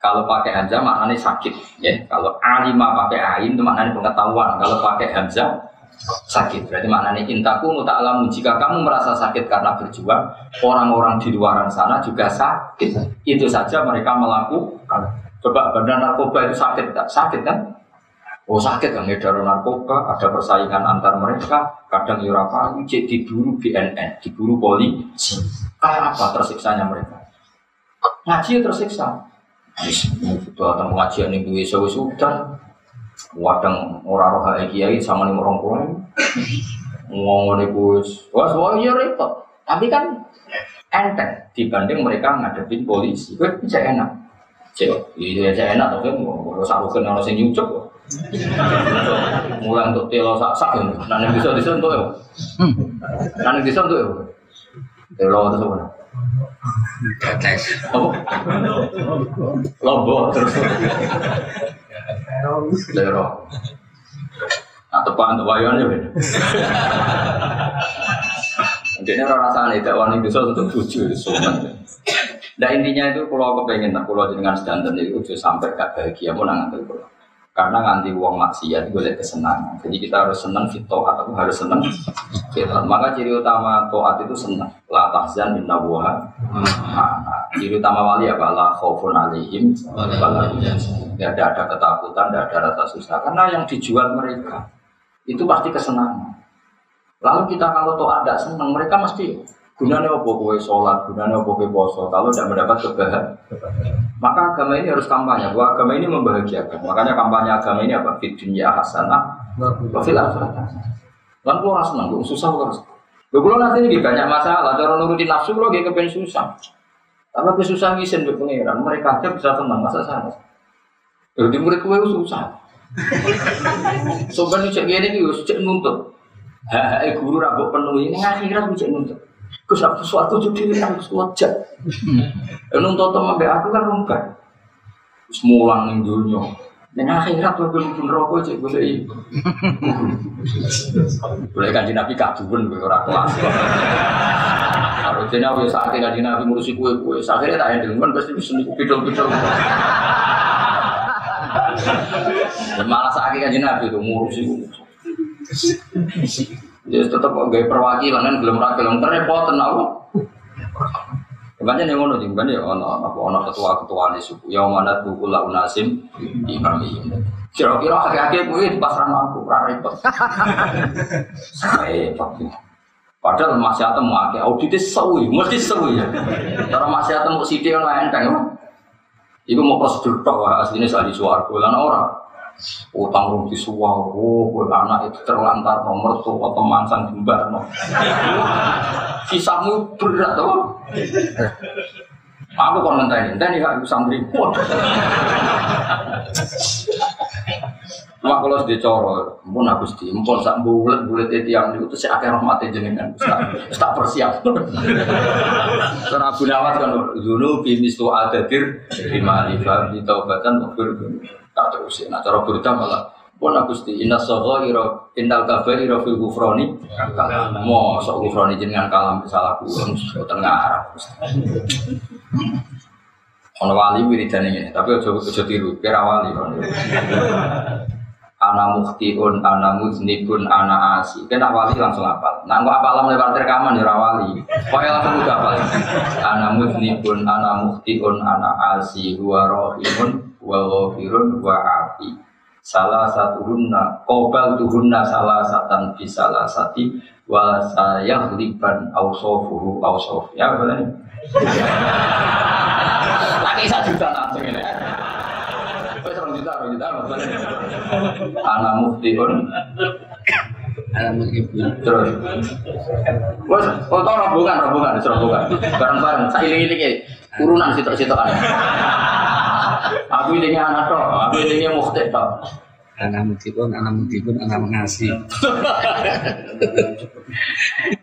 Kalau pakai hamzah maknanya sakit ya. Kalau alima pakai ain itu maknanya pengetahuan. Kalau pakai hamzah sakit. Berarti maknanya intakunu ta'lamu jika kamu merasa sakit karena berjuang, orang-orang di luaran sana juga sakit. Itu saja mereka melakukan Coba bandar narkoba itu sakit tak? Sakit kan? Oh sakit kan ngedar narkoba, ada persaingan antar mereka, kadang yurapa, ya cek diburu BNN, diburu polisi. Kayak apa tersiksanya mereka? Ngaji ya tersiksa. Sudah datang pengajian yang duwe sewu sudan, wadang orang roh kiai sama nih orang tua ngomong nih bos, wah iya repot. Tapi kan enteng dibanding mereka ngadepin polisi, gue bisa enak. Cek, iya cek enak kan, kalau sak rukun orang sing nyucuk. Mulai untuk telo sak sak ya, nanti bisa disentuh ya. Nanti disentuh ya. Telo itu apa? Tetes. Apa? Lombok terus. Telo. Nah, tepan untuk wayan ya beda. Jadi rasanya tidak wani bisa untuk tujuh, sopan. Nah intinya itu kalau aku pengen tak kalau dengan sedanten itu udah sampai gak bahagia mau nangan kalau karena nganti uang maksiat gue lihat kesenangan. Jadi kita harus senang fito atau harus senang fito. Maka ciri utama toat itu senang. La tahzan inna buha. Nah, ciri utama wali apa? La khaufun alaihim. Tidak ada, ada ketakutan, tidak ada rasa susah. Karena yang dijual mereka itu pasti kesenangan. Lalu kita kalau toat tidak senang, mereka mesti Gunanya apa kue sholat, gunanya apa kue poso, kalau tidak mendapat kebahagiaan. Maka agama ini harus kampanye, bahwa agama ini membahagiakan. Makanya kampanye agama ini apa? Fit dunia hasanah, wa fil akhirat Lan kulo rasa seneng, susah harus. Lho kulo nanti ini banyak masalah, cara nurutin nafsu kulo gak kepen susah. Tapi aku susah ngisen di pengiran, mereka aja bisa senang, masa sana. Jadi murid kue susah. Sobat cek gini nih, cek nuntut. Hei guru rabok penuh ini akhirat cek nuntut. Gus aku suatu jadi harus wajah. Nuntut teman be aku kan rungkat. Semulang ning dunia. Dan akhirat belum pun rokok cek ini. Boleh kan nabi kabun gue orang kelas. Harusnya aku saat ini nabi ngurusi kue kue. Akhirnya tak ada kan pasti bisa pidol pidol. Malah saat ini nabi itu ngurusi Ya tetap gaya perwakilan kan belum rakyat belum terrepot apa? banyak yang ngono jeng banyak ono apa ono ketua ketua di suku yang mana tuh kula unasim imami kira-kira akhir-akhir gue di pasaran aku repot. Padahal masih atem mau akhir auditnya sewi, mesti sewi ya. Cara masih atem mau sidik kan lain kan, Iku mau prosedur tok aslinya di suaraku orang utang rung disuwah oh kowe anak itu terlantar nomor tuh atau mansan jembar no. Kisahmu berat tuh aku kon ngenteni ngenteni gak santri Mak kalau sudah coro, pun aku sih, pun sak bulat bulat itu yang itu sih akhir rahmatnya jenengan, tak persiap. Karena Abu Nawas kan dulu bimis tuh ada dir lima lima di taubatan waktu tak terusin. Nah cara berita malah pun aku sih inna soho iro indal kafe iro fil gufroni mau sok gufroni jenengan kalam salah kulon tengah arah. Ono wali wiridan ini, tapi ojo ojo tiru, kira wali ana muhtiun, ana muznibun, ana asi. Kena wali langsung apal. Nah, kok apalam lewat rekaman ya wali. Pokoknya langsung udah apal. Ana muznibun, ana muhtiun, ana asi, wa rohimun, wa ghafirun, wa afi. Salah satu hunna, kobal tuhunna salah satan bi salah sati, wa sayah liban ausofuhu ausof. Ya, boleh. Lagi satu juta langsung ini juta, dua juta, Anak muftiun. Anak muftiun. Terus. Wes, tau rombongan, rombongan, rombongan. Bareng-bareng, iling urunan sitok-sitok Aku ilingnya anak toh, aku ilingnya mufti toh. Anak mutipun, anak mutipun, anak mengasih.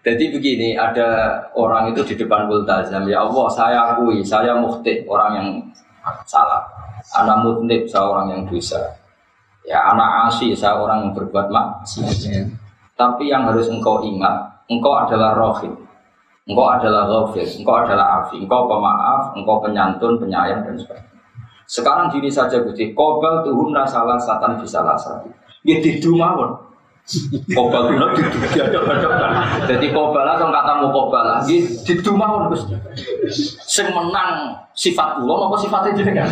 Jadi begini, ada orang itu di depan multazam, ya Allah saya akui, saya mufti, orang yang salah. Anak mutnib seorang yang dosa. Ya anak asi seorang yang berbuat maksiat. Ya. Tapi yang harus engkau ingat, engkau adalah rohim. Engkau adalah ghafir, engkau adalah afi, engkau pemaaf, engkau penyantun, penyayang dan sebagainya. Sekarang gini saja Gusti, kobal tuhunna salah satan bisa satu. Ya tidu mawon. Kobal tuhunna tidu diadap-adapkan. Jadi kobal atau katamu kobal lagi tidu mawon Gusti. Sing menang sifat kula apa sifatnya jenengan?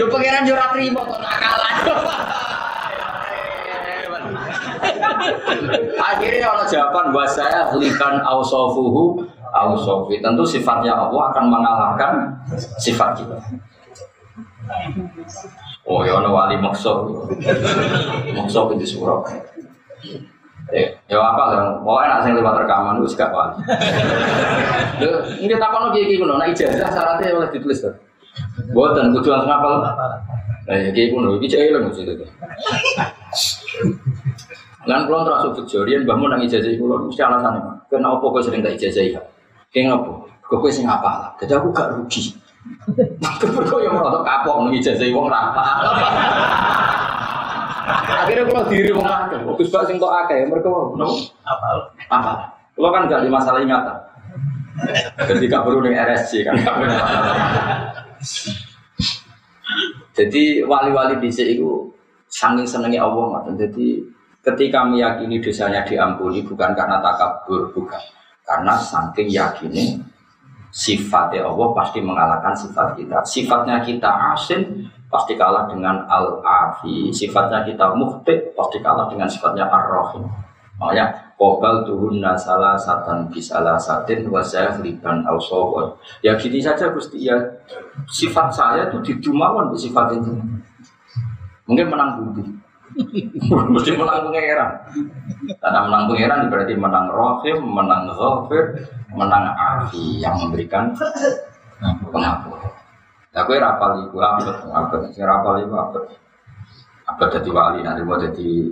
Yo pangeran yo ora trimo kok nakalan. Akhirnya kalau jawaban buat saya likan ausofuhu ausofi. Tentu sifatnya Allah akan mengalahkan sifat kita. Oh ya wali maksud, maksud itu surau. Eh, ya apa lah, mau enak saya lewat rekaman itu gak wali. Ini kita takon lagi gini, nah ijazah syaratnya oleh ditulis tuh. Buatan tujuan ngapal. Nah ya kayak kuno, ini cewek lah maksud itu. Lan kulon terasa bejorian bangun nang ijazah kulon mesti alasannya. Kenapa kau sering tak ijazah ya? Kayak ngapa? Kau kau sing apa? Jadi aku gak rugi. Kau yang merasa kapok nang ijazah wong rapa. Akhirnya kalau diri wong akeh, Gus Pak sing kok akeh, mereka mau apa? Apa? Kalau kan gak di masalah ingatan. Ketika perlu dengan RSC kan. Jadi wali-wali di itu saking senengnya Allah. Jadi ketika meyakini dosanya diampuni bukan karena takabur, bukan karena saking yakini sifatnya Allah pasti mengalahkan sifat kita. Sifatnya kita asin pasti kalah dengan al-afi. Sifatnya kita muhtik pasti kalah dengan sifatnya ar-rahim. Makanya Kobal tuhunna salah satan bisalah satin wasaya liban ausawon. Ya gini saja Gusti ya sifat saya itu didumawan di sifat itu. Mungkin menang budi. Mesti menang pangeran. Karena menang pangeran berarti menang rohim, menang ghafir, menang afi yang memberikan pengampun. Aku rapal ibu abad, abad, saya rapal ibu abad, abad jadi wali nanti mau jadi,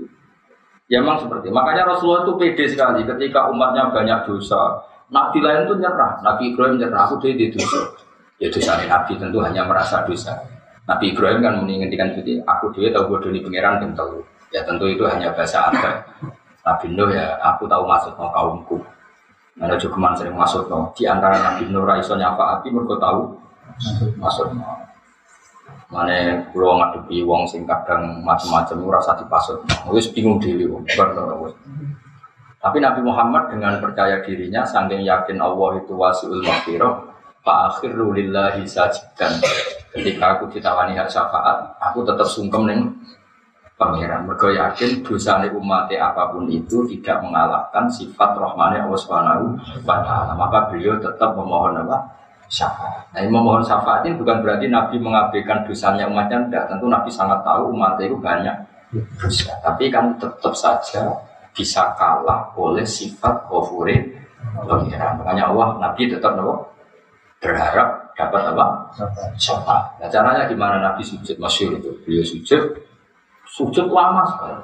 ya memang seperti. Makanya Rasulullah itu pede sekali ketika umatnya banyak dosa. Nabi lain itu nyerah, Nabi Ibrahim nyerah, aku dia dosa. Ya dosa Nabi tentu hanya merasa dosa. Nabi Ibrahim kan menginginkan itu, aku dia tahu bodoh di pangeran tentu. Ya tentu itu hanya bahasa apa. Nabi Nuh ya, aku tahu maksud mau kaumku. Ada cukup sering masuk no. Di antara Nabi Nuh Raiso nyafa api, mereka tahu masuk mana pulau ngadepi wong sing kadang macam-macam ora usah dipasut wis bingung dhewe wong Tapi Nabi Muhammad dengan percaya dirinya, saking yakin Allah itu wasiul maghfirah, Pak akhir lillahi. Ketika aku ditawani hak syafaat, aku tetap sungkem neng pangeran. Mereka yakin dosa umat apa pun itu tidak mengalahkan sifat rahmani Allah Subhanahu wa taala. Maka beliau tetap memohon apa? syafaat. Nah, memohon syafaat ini bukan berarti Nabi mengabaikan dosanya umatnya, tidak. Tentu Nabi sangat tahu umat itu banyak dosa. Tapi kan tetap saja bisa kalah oleh sifat kofure pengiran. Makanya Allah Nabi tetap nopo berharap dapat apa? Syafaat. Nah, caranya gimana Nabi sujud masyur itu? Beliau sujud, sujud lama sekali.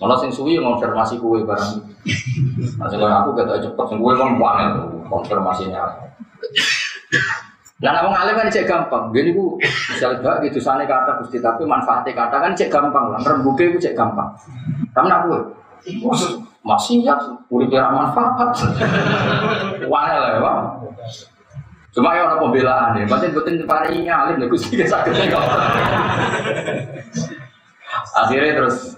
Malah sing suwi konfirmasi kue barang. Nah, aku kata cepet sing kue kan banget konfirmasinya. Lah wong alim kan cek gampang. Gini ku misalnya gak gitu sana kata gusti tapi manfaatnya kata kan cek gampang lah. Rembuke ku cek gampang. Tapi aku masih ya udah manfaat. Wah lah ya bang. Cuma ya orang pembelaan ya. Batin batin pari alim. Nih gusti sakit. Akhirnya terus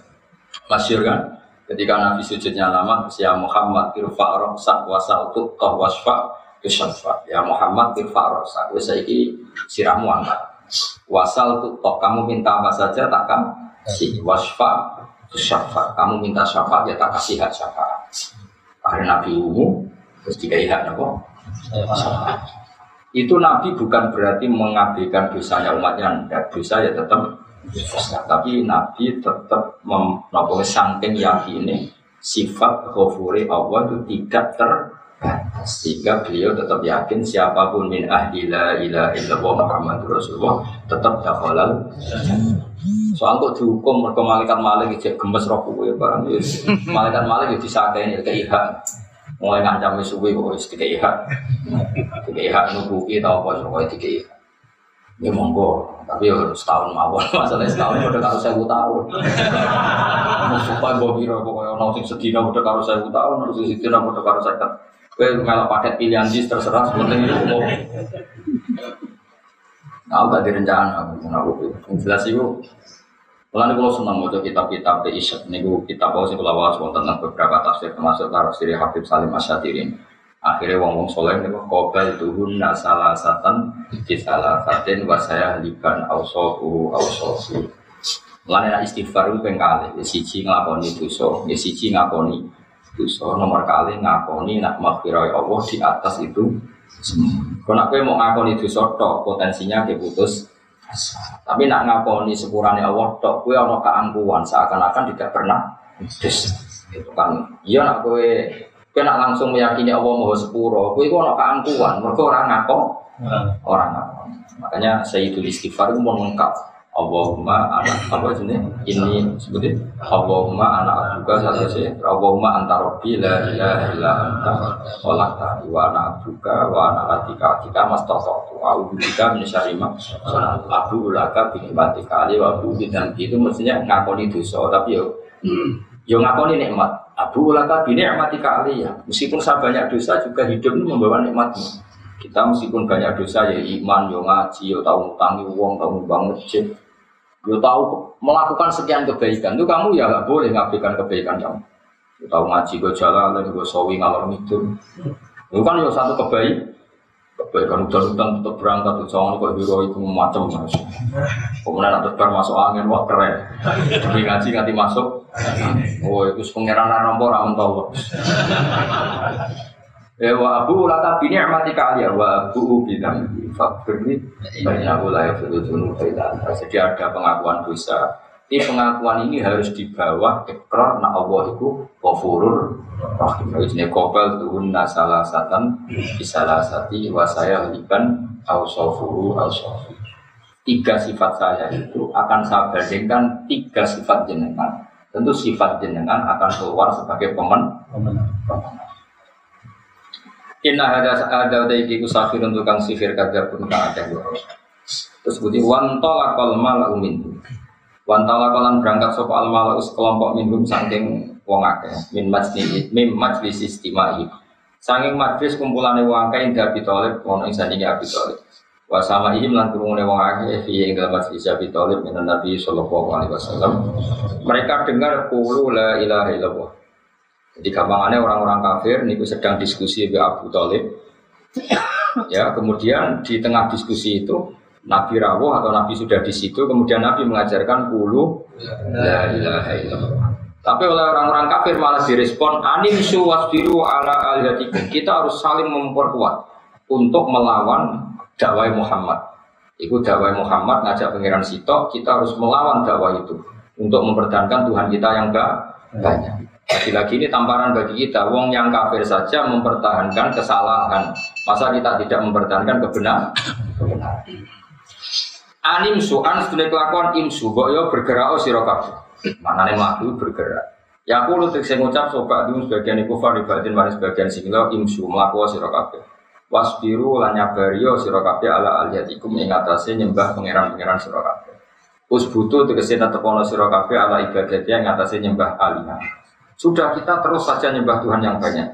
masyur kan. Ketika Nabi sujudnya lama, si Muhammad irfa' roksak wasal tuh wasfa' Kesyafa ya Muhammad irfa rosa Wes saiki sirahmu angkat. Wasal tuh kamu minta apa saja tak kan si wasfa syafa kamu minta syafaat ya tak kasih hak syafaat. Akhirnya Nabi umum terus dikai hak nopo itu Nabi bukan berarti mengabaikan dosanya umatnya. Dan dosa ya tetap tapi Nabi tetap mem, saking yakin sifat ghafuri Allah itu tidak ter sehingga beliau tetap yakin siapa pun min ahli la ilaha illallah Muhammad Rasulullah tetap dakhalal. Soal kok dihukum mereka malaikat malik gemes roh kuwe barang. Malaikat malik itu disakeni kayak ihak mulai ngancam suwe kok wis tiga ihak tiga ihak nubuki tau apa pokoknya tiga ihak ya monggo. Tapi ya setahun mawon. Masalah setahun udah karo saya tahun. Supaya gue kira pokoknya orang sing sedina udah karo saya tahun harus sedina udah karo saya Kowe kalau paket pilihan jis terserah sebenarnya itu mau. Nah, gak direncana aku aku yang jelas itu. Kalau kalau senang mau kitab-kitab di Isyad, ini kitab bahwa sih kalau bahas tentang beberapa tafsir termasuk tafsir Habib Salim Asyadirin. Akhirnya wong wong soleh ini kobel tuhun salah satan di salah satin wasaya liban ausofu ausofu. Lain istighfar itu pengkali, siji ngelakoni dosa, siji ngakoni dosa nomor kali ngakoni nak maghfirah Allah di atas itu kalau nak mau ngakoni dosa tok potensinya keputus tapi nak ngakoni sepurane Allah tok kue ono keangkuhan seakan-akan tidak pernah dosa itu kan. Iya nak kue kue nak langsung meyakini Allah mau sepuro kue kue ono keangkuhan mereka orang ngako orang ngako makanya Sayyidul Istighfar itu mau lengkap Allahumma anak apa ini ini seperti Allahumma anak juga satu sih. Allahumma anta rabbi la ilaha illa anta olah tadi. Wa anak juga wa anak atika kita mas toto aku juga menyesari mak aku ulaka bikin batik kali wa abu dan itu mestinya ngakoni dosa tapi yo yo ngakoni nikmat. Abu ulaka bini nikmati kali ya. Meskipun saya banyak dosa juga hidup ini membawa nikmatnya. Kita meskipun banyak dosa ya iman yo ngaji yo tahu ngutangi uang tahu nyumbang masjid Yo tahu melakukan sekian kebaikan itu kamu ya nggak boleh ngabaikan kebaikan kamu. Yo tahu ngaji gue jalan, gue sawi ngalor itu. Itu kan yo satu kebaikan. Kebaikan hutan-hutan tetap berangkat tuh jangan kok hero itu macam mas. Kemudian ada terbang masuk angin wah keren. Demi ngaji nganti masuk. Oh itu pengiran nombor aman tahu. Ya wa abu laka bini amati kalian wa abu bilang fakirni banyak aku layak berujung Jadi ada pengakuan dosa. Ini pengakuan ini harus di bawah ikrar na Allah itu kofurur rahim. Ini kopel tuhun nasalah satan bisalah sati wasaya liban au sofuru au Tiga sifat saya itu akan saya bandingkan tiga sifat jenengan. Tentu sifat jenengan akan keluar sebagai pemen. pemen. Inna ada ada daiki untuk kang sihir kada pun kang ada Terus budi wantola kol mala umin. Wantola kolan berangkat sopo al mala kelompok minhum saking wong akeh min majlis min majlis istimai. Saking majlis kumpulane wong akeh indah bitolib ono ing sandinge abi tolib. Wa sama ihim lan wong akeh fi ing majlis abi tolib min Nabi sallallahu alaihi wasallam. Mereka dengar qulu la ilaha illallah Jadi gampangannya orang-orang kafir niku sedang diskusi dengan Abu Talib. ya, kemudian di tengah diskusi itu Nabi rawuh atau Nabi sudah di situ, kemudian Nabi mengajarkan puluh la ilaha illallah. Tapi oleh orang-orang kafir malah direspon anim suwasbiru ala alihatikum. Kita harus saling memperkuat untuk melawan dakwah Muhammad. Itu dakwah Muhammad ngajak pangeran Sito, kita harus melawan dakwah itu untuk mempertahankan Tuhan kita yang banyak. Lagi-lagi ini tamparan bagi kita, wong yang kafir saja mempertahankan kesalahan. Masa kita tidak mempertahankan kebenaran? kebenaran. Animsu, an sedunia kelakuan imsu, kok yo bergerak oh siro Mana nih maju bergerak. Ya aku lu saya ngucap sobat dulu sebagian iku fari batin mari sebagian singlo imsu melaku siro kabeh. Wasbiru lan nyabario siro kabeh ala aliyatikum ing atase nyembah pangeran-pangeran siro kabeh. Usbutu tegese tepono siro kabeh ala ibadatnya ing atase nyembah alihah. Sudah kita terus saja nyembah Tuhan yang banyak.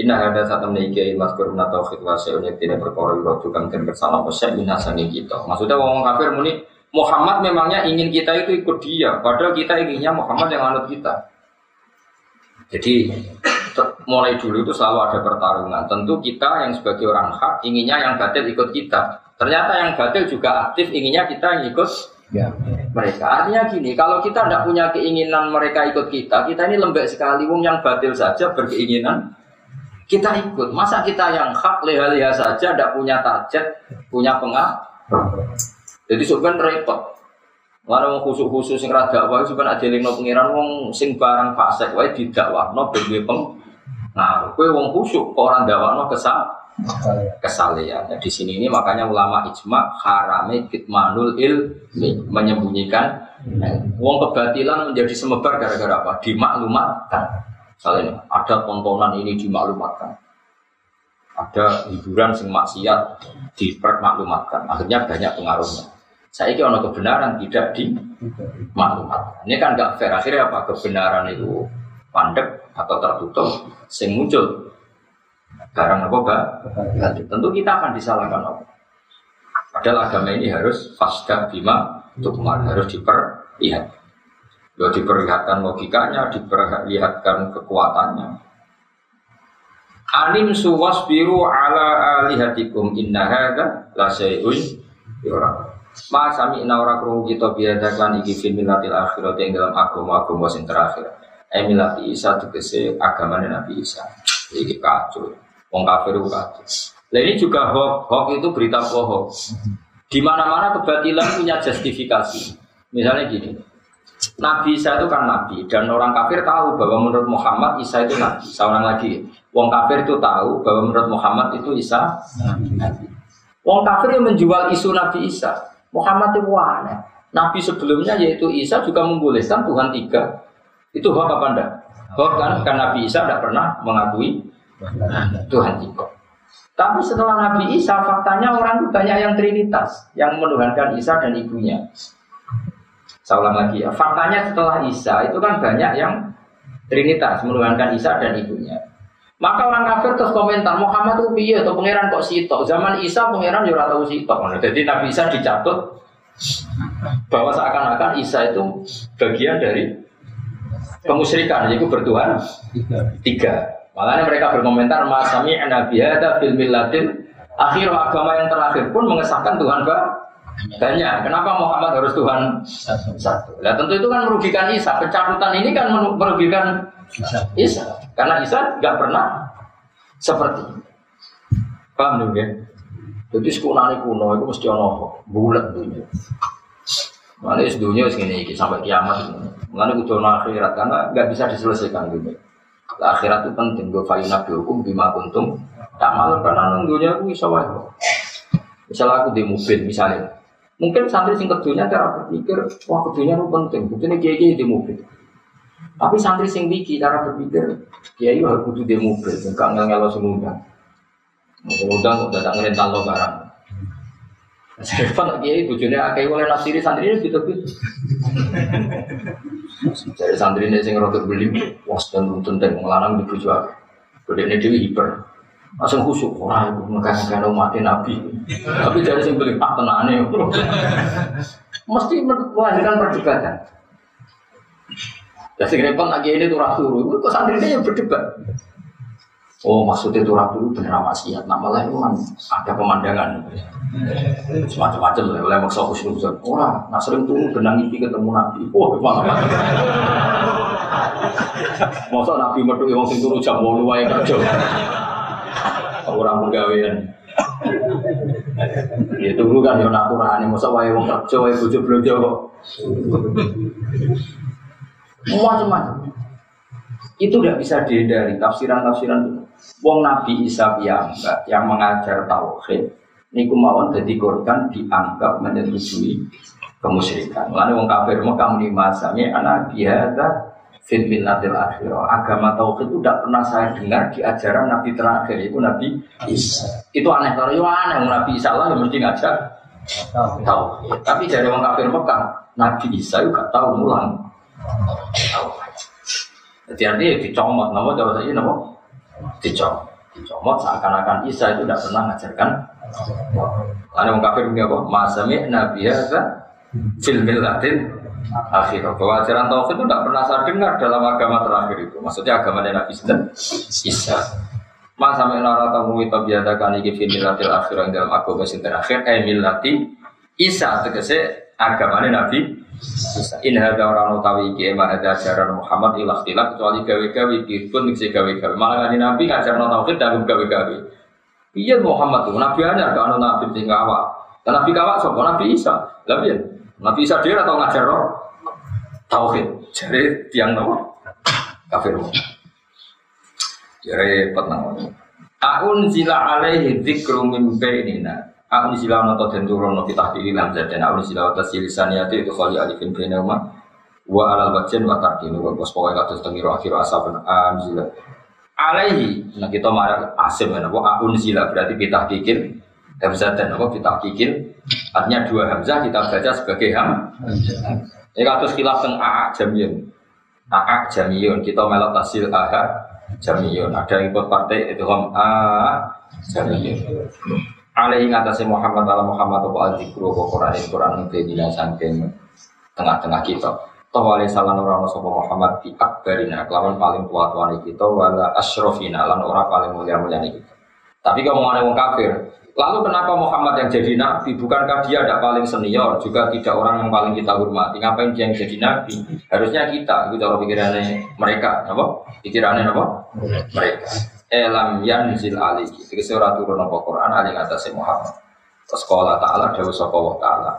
Inna hada satu meniki mas kuruna tauhid wa syai'un tidak perkara yuradu kang den kersana posek minasangi kita. Maksudnya wong kafir muni Muhammad memangnya ingin kita itu ikut dia, padahal kita inginnya Muhammad yang anut kita. Jadi mulai dulu itu selalu ada pertarungan. Tentu kita yang sebagai orang hak inginnya yang batil ikut kita. Ternyata yang batil juga aktif inginnya kita yang ikut ya. mereka. Artinya gini, kalau kita tidak punya keinginan mereka ikut kita, kita ini lembek sekali. Wong yang batil saja berkeinginan kita ikut. Masa kita yang hak leha-leha saja tidak punya target, punya pengaruh. Jadi sebenarnya repot. Lalu mau khusus khusus sing rada wae sebenarnya ada lino pengiran wong sing barang fasik wae didakwahno ben duwe peng. Nah, kue wong khusyuk orang dakwahno kesal kesalehan. Nah, di sini ini makanya ulama ijma harame kitmanul ilmi menyembunyikan wong kebatilan menjadi semebar gara-gara apa? Dimaklumatkan. Misalnya ada tontonan ini dimaklumatkan. Ada hiburan sing maksiat dipermaklumatkan. Akhirnya banyak pengaruhnya. Saya ini ono kebenaran tidak dimaklumatkan. Ini kan nggak fair. Akhirnya apa? Kebenaran itu pandek atau tertutup, sing muncul Barang apa, Pak? Tentu kita akan disalahkan apa? Padahal agama ini harus fasda bima tukmar, harus diperlihat. Ya diperlihatkan logikanya, diperlihatkan kekuatannya. Alim suwas biru ala alihatikum inna hadha la syai'un yura. Ma sami ina ora krungu kita biada klan iki fil milatil akhirat yang dalam agama-agama sing terakhir. Eh milati Isa tegese agama Nabi Isa. Iki kacau. Wong kafir kafir. Nah ini juga hoax, hoax itu berita bohong. Di mana-mana kebatilan punya justifikasi. Misalnya gini, Nabi Isa itu kan Nabi dan orang kafir tahu bahwa menurut Muhammad Isa itu Nabi. Seorang lagi, Wong kafir itu tahu bahwa menurut Muhammad itu Isa Nabi. Wong kafir yang menjual isu Nabi Isa. Muhammad itu aneh. Nabi sebelumnya yaitu Isa juga membolehkan Tuhan tiga. Itu hoax apa enggak? Hoax kan? Karena Nabi Isa tidak pernah mengakui Tuhan tiga. Tapi setelah Nabi Isa, faktanya orang itu banyak yang trinitas, yang menuhankan Isa dan ibunya. Saya ulang lagi ya, faktanya setelah Isa itu kan banyak yang trinitas, menuhankan Isa dan ibunya. Maka orang kafir terus komentar Muhammad itu piye atau pangeran kok sitok. Zaman Isa pangeran juga tahu sitok. Jadi Nabi Isa dicatut bahwa seakan-akan Isa itu bagian dari kemusyrikan, yaitu bertuhan tiga. Makanya mereka berkomentar masami nabi ada millatin akhir agama yang terakhir pun mengesahkan Tuhan banyak. Kenapa Muhammad harus Tuhan satu? Nah, tentu itu kan merugikan Isa. Pencatutan ini kan merugikan Isa. Karena Isa nggak pernah seperti Paham juga? Jadi sekolah kuno itu mesti ono bulat dunia. Mana dunia segini sampai kiamat. Mengenai kudu akhirat karena nggak bisa diselesaikan dunia akhirat itu penting gue nabi hukum bima kuntum tak malu karena nunggunya aku bisa wae. Misalnya aku di mobil misalnya. Mungkin santri sing kedunya cara berpikir wah kedunya itu penting. Buktinya kiai kiai di mobil. Tapi santri sing biki cara berpikir kiai harus kudu di mobil enggak ngel ngelo semua Udang udah tak ngerental lo barang. Pak kiai bujurnya akeh oleh nasiri santri ini gitu gitu. Jadi santri ini sing rotok beli, was dan tentang melarang di bujuk. Kode ini dewi hiper, langsung khusuk. Wah, itu makan mati nabi. Tapi dari sing beli pak tenane, mesti melahirkan perdebatan. Ya sing repot lagi ini turah turu, kok santri ini yang berdebat. Oh maksudnya turah turu bener maksiat, nah malah itu kan ada pemandangan. Semacam-macam lah, oleh maksa khusnuzon. Orang, nah sering turu benang mimpi ketemu Nabi. Wah, malah Masa Nabi metu wong sing turu jam 8 wae kerja. Orang penggawean. Ya tunggu kan yo naturane masa wae wong kerja wae bojo blojo kok. Macam-macam. Itu tidak bisa dihindari tafsiran-tafsiran Wong Nabi Isa piyambak yang mengajar tauhid niku mawon dadi korban dianggap menyetujui kemusyrikan. Lalu wong kafir Mekah muni masami anak biada fit millatil akhirah. Agama tauhid itu tidak pernah saya dengar di ajaran Nabi terakhir itu Nabi Isa. Itu aneh kalau yo aneh Nabi Isa lah yang mesti ngajar tauhid. Tapi dari wong kafir Mekah Nabi Isa juga tahu mulang. Jadi artinya dicomot, nama cara saya nama dicomot. Dicomot seakan-akan Isa itu tidak pernah mengajarkan Ada orang kafir punya apa? Masami Nabi Isa fil millatin akhirah. Bahwa ajaran tauhid itu tidak pernah saya dengar dalam agama terakhir itu. Maksudnya agama Nabi Isa. Mas sampai nara tamu itu biasa kan iki fil dalam agama sing terakhir eh millati Isa tegese agama Nabi. In hadza orang utawi iki emang ada ajaran Muhammad ilah ilah kecuali gawe-gawe pun bisa gawe-gawe. Malah kan Nabi ngajar tauhid dan gawe-gawe. Iya Muhammad tuh Nabi hanya ke anu Nabi sing awak. Dan Nabi kawak sapa Nabi Isa. Lah piye? Nabi Isa dia atau ngajar roh tauhid. Jadi tiang nopo? Kafir. Jadi repot nang Aun zila alaihi dzikru min bainina. Aku sila noto dan turun nopo tahdiri lam dan aku sila atas silisaniati itu kali alifin bina umat wa alal bajen wa tarkin wa bos pokoknya kados tengiro akhir asabun anzila alaihi. Nah kita marah asim ya nopo akun sila berarti kita kikir hamzah dan nopo kita kikir artinya dua hamzah kita baca sebagai ham. Ini kados khilaf teng a jamiyun. A jamiyun kita melok tasil a jamiyun. Ada yang ikut partai itu ham a jamiyun alaihi ngatasi Muhammad ala Muhammad apa al zikru apa Quran Quran itu sangking tengah-tengah kita. Toh wali salan orang sapa Muhammad di akbarina kelawan paling tua tua kita wala asrofina lan orang paling mulia mulia kita. Tapi kalau mau wong kafir lalu kenapa Muhammad yang jadi nabi? Bukankah dia ada paling senior juga tidak orang yang paling kita hormati? Ngapain dia yang jadi nabi? Harusnya kita itu cara pikirannya mereka apa? Pikirannya apa? Mereka elam yanzil alihi tegese ora turun apa Quran ali ngatasé Muhammad sekolah taala dawuh sapa taala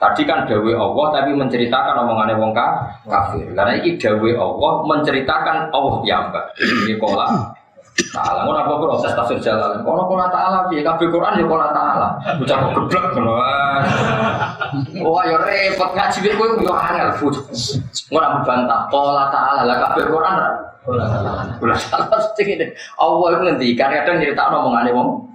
Tadi kan dawe Allah tapi menceritakan omongannya wong kafir. Karena ini dawe Allah menceritakan Allah yang mbak. Ini kola Ta'ala, ngono apa proses tafsir jalan? Kono kola ta'ala piye? Kabeh Quran ya kola ta'ala. Bocah kok geblek ngono Wah, ya repot ngaji kowe yo angel. Ora bantah kola ta'ala lah kabeh Quran Ulah salah sing ini. Allah itu ngendikan kadang cerita omongane wong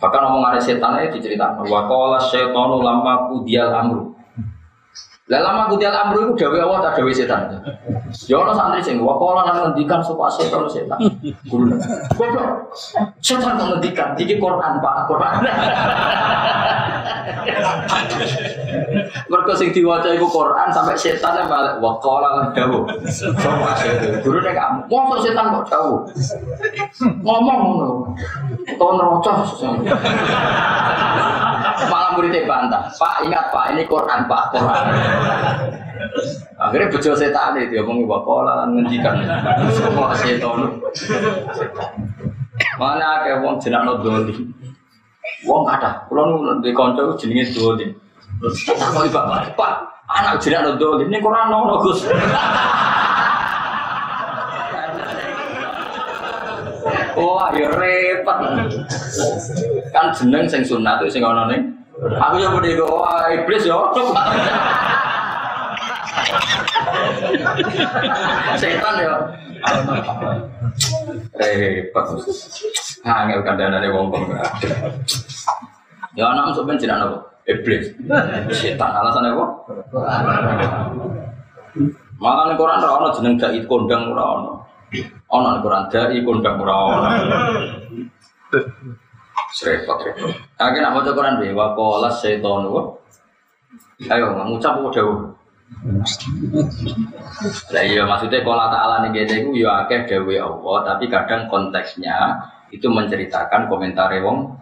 Bahkan omongane setan itu diceritakan. Wa qala syaitanu lamma qudial amru. Lah lama kudial amru itu dawe Allah tak dawe setan. Ya ono santri sing wa qala nang ngendikan sapa setan setan. Guru. Goblok. Setan ngendikan iki Quran Pak, Quran. Mergo sing diwaca iku Quran sampai setan balik wa qala lan dawu. Guru nek kamu, mosok setan kok dawu. Ngomong ngono. Utawa nerocos. Malah muridnya bantah. Pak ingat Pak ini Quran Pak Quran. Akhirnya bejo setan itu ngomong wakola lan ngendikan semua setan. Mana kayak wong jenakno doli. Wong kata, kalau nu di konco jenenge doli. Tak mau ibak Pak, anak jenakno doli. Ini Quran nono Gus. Wah, ya repot. Kan jeneng sing sunat sing ana ning. Aku yo muni wah iblis yo. Setan yo. Repot. Angel kandhane wong kok. Ya anak sok ben jeneng apa? Iblis. Setan alasannya apa? Malah ning Quran ana jeneng dai kondang ora ana. Ana Quran dai kondang ora ana. Serepot repot. Akhirnya nak maca Quran be wa qala syaitanu. Ayo ngucap apa dawuh? Lah iya maksudnya kalau ta'ala nih gitu itu ya akeh dewe Allah tapi kadang konteksnya itu menceritakan komentar wong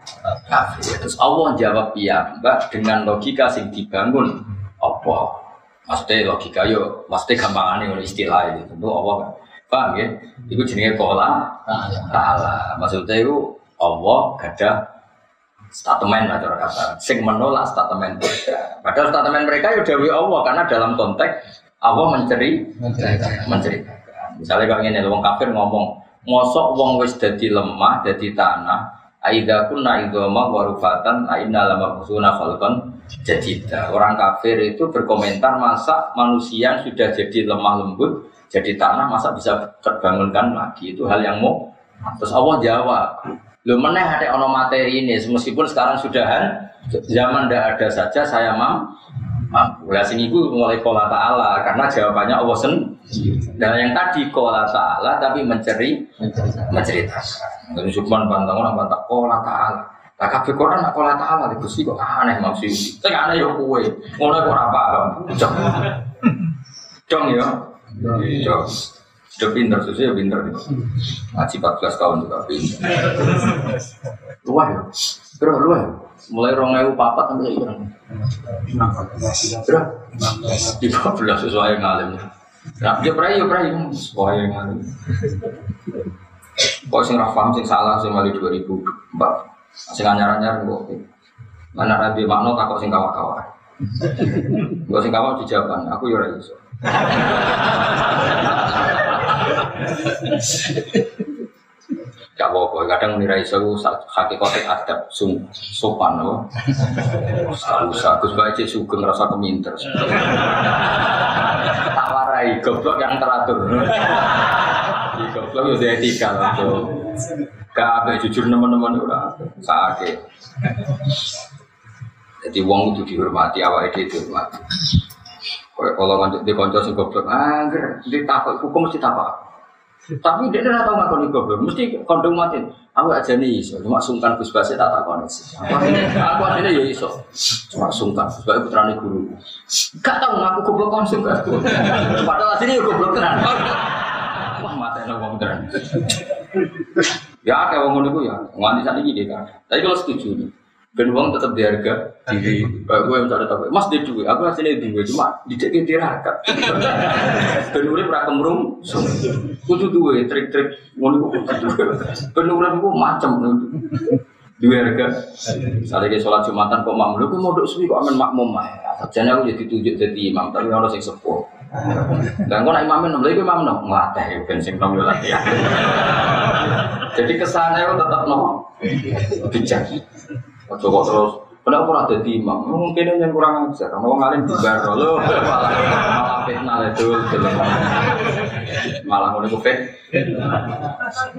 kafir. Terus Allah jawab iya mbak dengan logika sing dibangun apa? Maksudnya logika yo, maksudnya gampang nih istilah itu. Tentu Allah kan. Paham ya? Itu jenisnya kola ta'ala. Maksudnya itu Allah gada statement lah cara kata. Sing menolak statement mereka. Padahal statement mereka ya dewi Allah karena dalam konteks Allah menceri menceritakan. Misalnya kalau ini wong kafir ngomong, ngosok wong wis dadi lemah, dadi tanah, Aida kunna idoma warufatan aina lama kusuna falcon jadida. Orang kafir itu berkomentar masa manusia sudah jadi lemah lembut, jadi tanah masa bisa terbangunkan lagi. Itu hal yang mau. Terus Allah jawab, Lu meneh ada ono materi ini, meskipun sekarang sudahan zaman tidak ada saja saya mam mampu. Lah sing iku mulai kola ta'ala karena jawabannya Allah sendiri. Dan yang tadi kola ta'ala tapi menceri menceritakan. Dan Subhan bantang orang bantah kola ta'ala. Lah kabeh Quran nak kola ta'ala di Gusti kok aneh maksud. Sing aneh yo kowe. Ngono kok ora paham. Dong. Dong ya. Dong. Sudah pinter, sudah pinter. Ngaji 14 tahun juga pinter. Luah ya? Luah ya? Mulai rong ewu papat sampai iya. Bro, di 14 sesuai ngalim. Nah, dia prai ya prai sesuai ngalim. Kok sing ra paham sing salah sing mali 2004. Sing anyar-anyar kok. Mana rabi makna takut sing kawa-kawa. Gak sing kawa dijawab, aku ya ora iso. Gak apa-apa, kadang menirai iso hakikate adab sum sopan loh. Usah, Gus Bae cek sugeng rasa keminter. Tak warai goblok yang teratur. Goblok ya etika loh. Gak apa jujur teman-teman ora sakit. Jadi wong itu dihormati, awake dhewe dihormati. Kalau ngantuk di konco sing goblok, angger ditakut hukum mesti takut. Tapi dia tidak tahu ngakoni goblok, mesti kondom mati. Aku aja nih iso, cuma sungkan Gus Basit tak takoni sih. Aku aja ya iso, cuma sungkan. Gus Basit putrane guru. Gak tahu ngaku goblok konsum Padahal aslinya ya goblok tenan. Wah mata enak wong tenan. Ya kayak wong ngono ya, nganti saat ini kan. Tapi kalau setuju nih, Ben uang tetap diharga diri. Pak gue yang ada tahu. Mas dia duit, aku hasilnya duit cuma dijadiin tirakat. Ben urip ra kemrung. Kudu duwe trik-trik ngono kudu. Ben urip ku macam duwe harga. Misalnya ke sholat jumatan kok makmum, lu mau suwi kok aman makmum mah. Sajane aku jadi tunjuk jadi imam, tapi orang sing sepuh. Dan kok nak imamin, lha iku imam no nglatih ben sing nom latihan. Jadi kesannya tetap no bijak. Ojo kok terus Kenapa ora dadi imam? Mungkin yang kurang ajar. Karena wong alim bubar lho. Malah fitnah itu Malah ngono ku fit.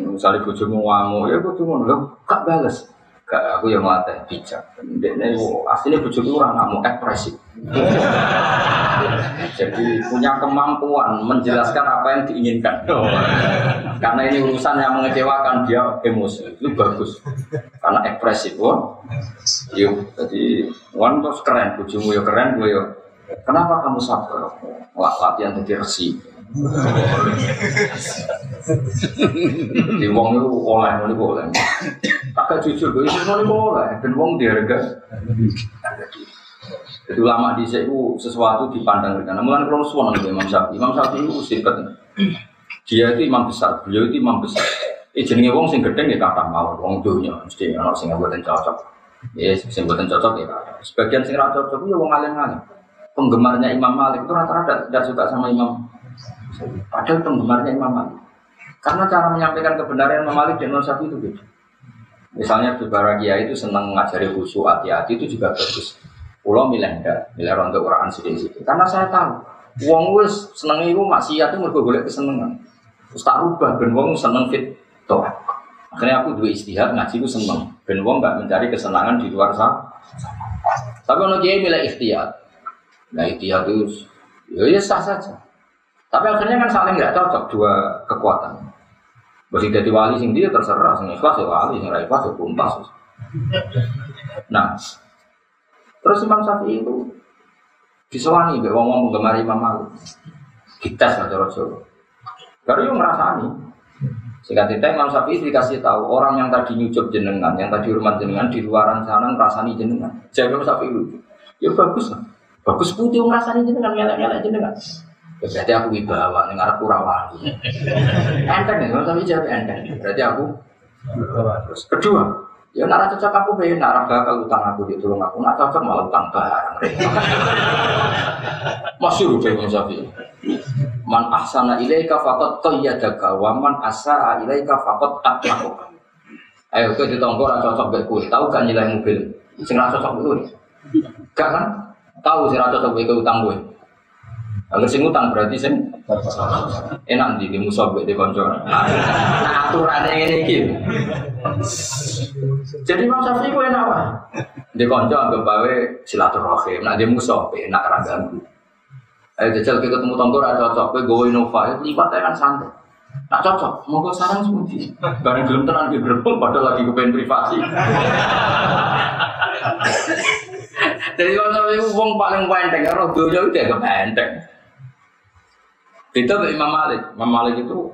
Misalnya bojomu ngamuk, ya ngono lho, gak bales. Gak aku yang ngelatih bijak. Dekne aslinya bojoku ora ngamuk ekspresif. Jadi punya kemampuan menjelaskan apa yang diinginkan. Karena ini urusan yang mengecewakan dia emosi itu bagus. Karena ekspresif, wah. Yuk, jadi wan terus keren, bujumu ya keren, gue ya. Kenapa kamu sabar? Wah, latihan jadi resi. Di wong itu oleh, ini boleh. Agak jujur, gue itu boleh. Dan wong diharga. Jadi ulama di itu sesuatu dipandang dengan. Namun kalau suara nih Imam Syafi'i, Imam Syafi'i itu sifat. Dia itu imam besar, beliau itu imam besar. Eh jenenge wong sing gedeng ya kata mau, wong dunya mesti ana sing mboten cocok. Ya sing mboten cocok ya. Sebagian sing ra cocok ya wong alim-alim. Penggemarnya Imam Malik itu rata-rata tidak suka sama Imam. Padahal penggemarnya Imam Malik. Karena cara menyampaikan kebenaran Imam Malik dan Imam Syafi'i itu beda. Misalnya Baragia itu senang mengajari khusyuk hati-hati itu juga bagus. Pulau milih enggak, milih rontok Quran sih Karena saya tahu, wong wis seneng itu maksiat itu mergo golek. Terus tak rubah ben wong seneng fit toh. Akhirnya aku dua istihad ngaji ku seneng. Ben wong gak mencari kesenangan di luar sana. Tapi ono kiai milih ikhtiar. Nah ikhtiar itu ya, ya sah saja. Tapi akhirnya kan saling nggak cocok dua kekuatan. Bagi jadi wali sing dia terserah, sing ikhlas ya wali, sing ikhlas ya kumpas. Nah, Terus Imam Syafi'i itu Disewani mbek wong-wong penggemar Imam Malik. Kita cara Jawa. Baru yang ngerasani. Sehingga tidak Imam Syafi'i dikasih tahu orang yang tadi nyucup jenengan, yang tadi hormat jenengan di luaran sana ngerasani jenengan. Jadi Imam Syafi'i lucu. Ya bagus lah. Bagus putih ngerasani jenengan, ngelak-ngelak jenengan. Ya, berarti aku wibawa, ini ngarep kurawani. Enteng ya, Imam Syafi'i jawab enteng. Berarti aku Terus kedua, ya nara cocok aku pengen nara bakal utang aku di tulung aku, nggak cocok malah utang barang. Masih udah Imam Syafi'i. Man ahsana ilaika faqad qayyadaka wa man asaa ilaika faqad atmaka. Ayo kowe ditonggo ora cocok mek tahu gak nilai mobil? Sing ora cocok kowe. Gak kan? Tahu sing ora cocok kowe utang kowe. Agar sing utang berarti sing enak di di musuh di konco. Nah aturannya ini gitu. Jadi Imam Syafi'i ku enak apa? Di konco anggap bawe silaturahim. Nah di musuh enak ragam. Ayo jajal kita ketemu tonggo ora cocok, kowe gowo Innova, lipat ae kan santai. Tak cocok, monggo sarang semuji. Bareng gelem tenan ki berbel padahal lagi kepen privasi. Jadi kalau wong paling penteng, roh dunia itu dia kepenteng. Itu Imam Malik, Imam Malik itu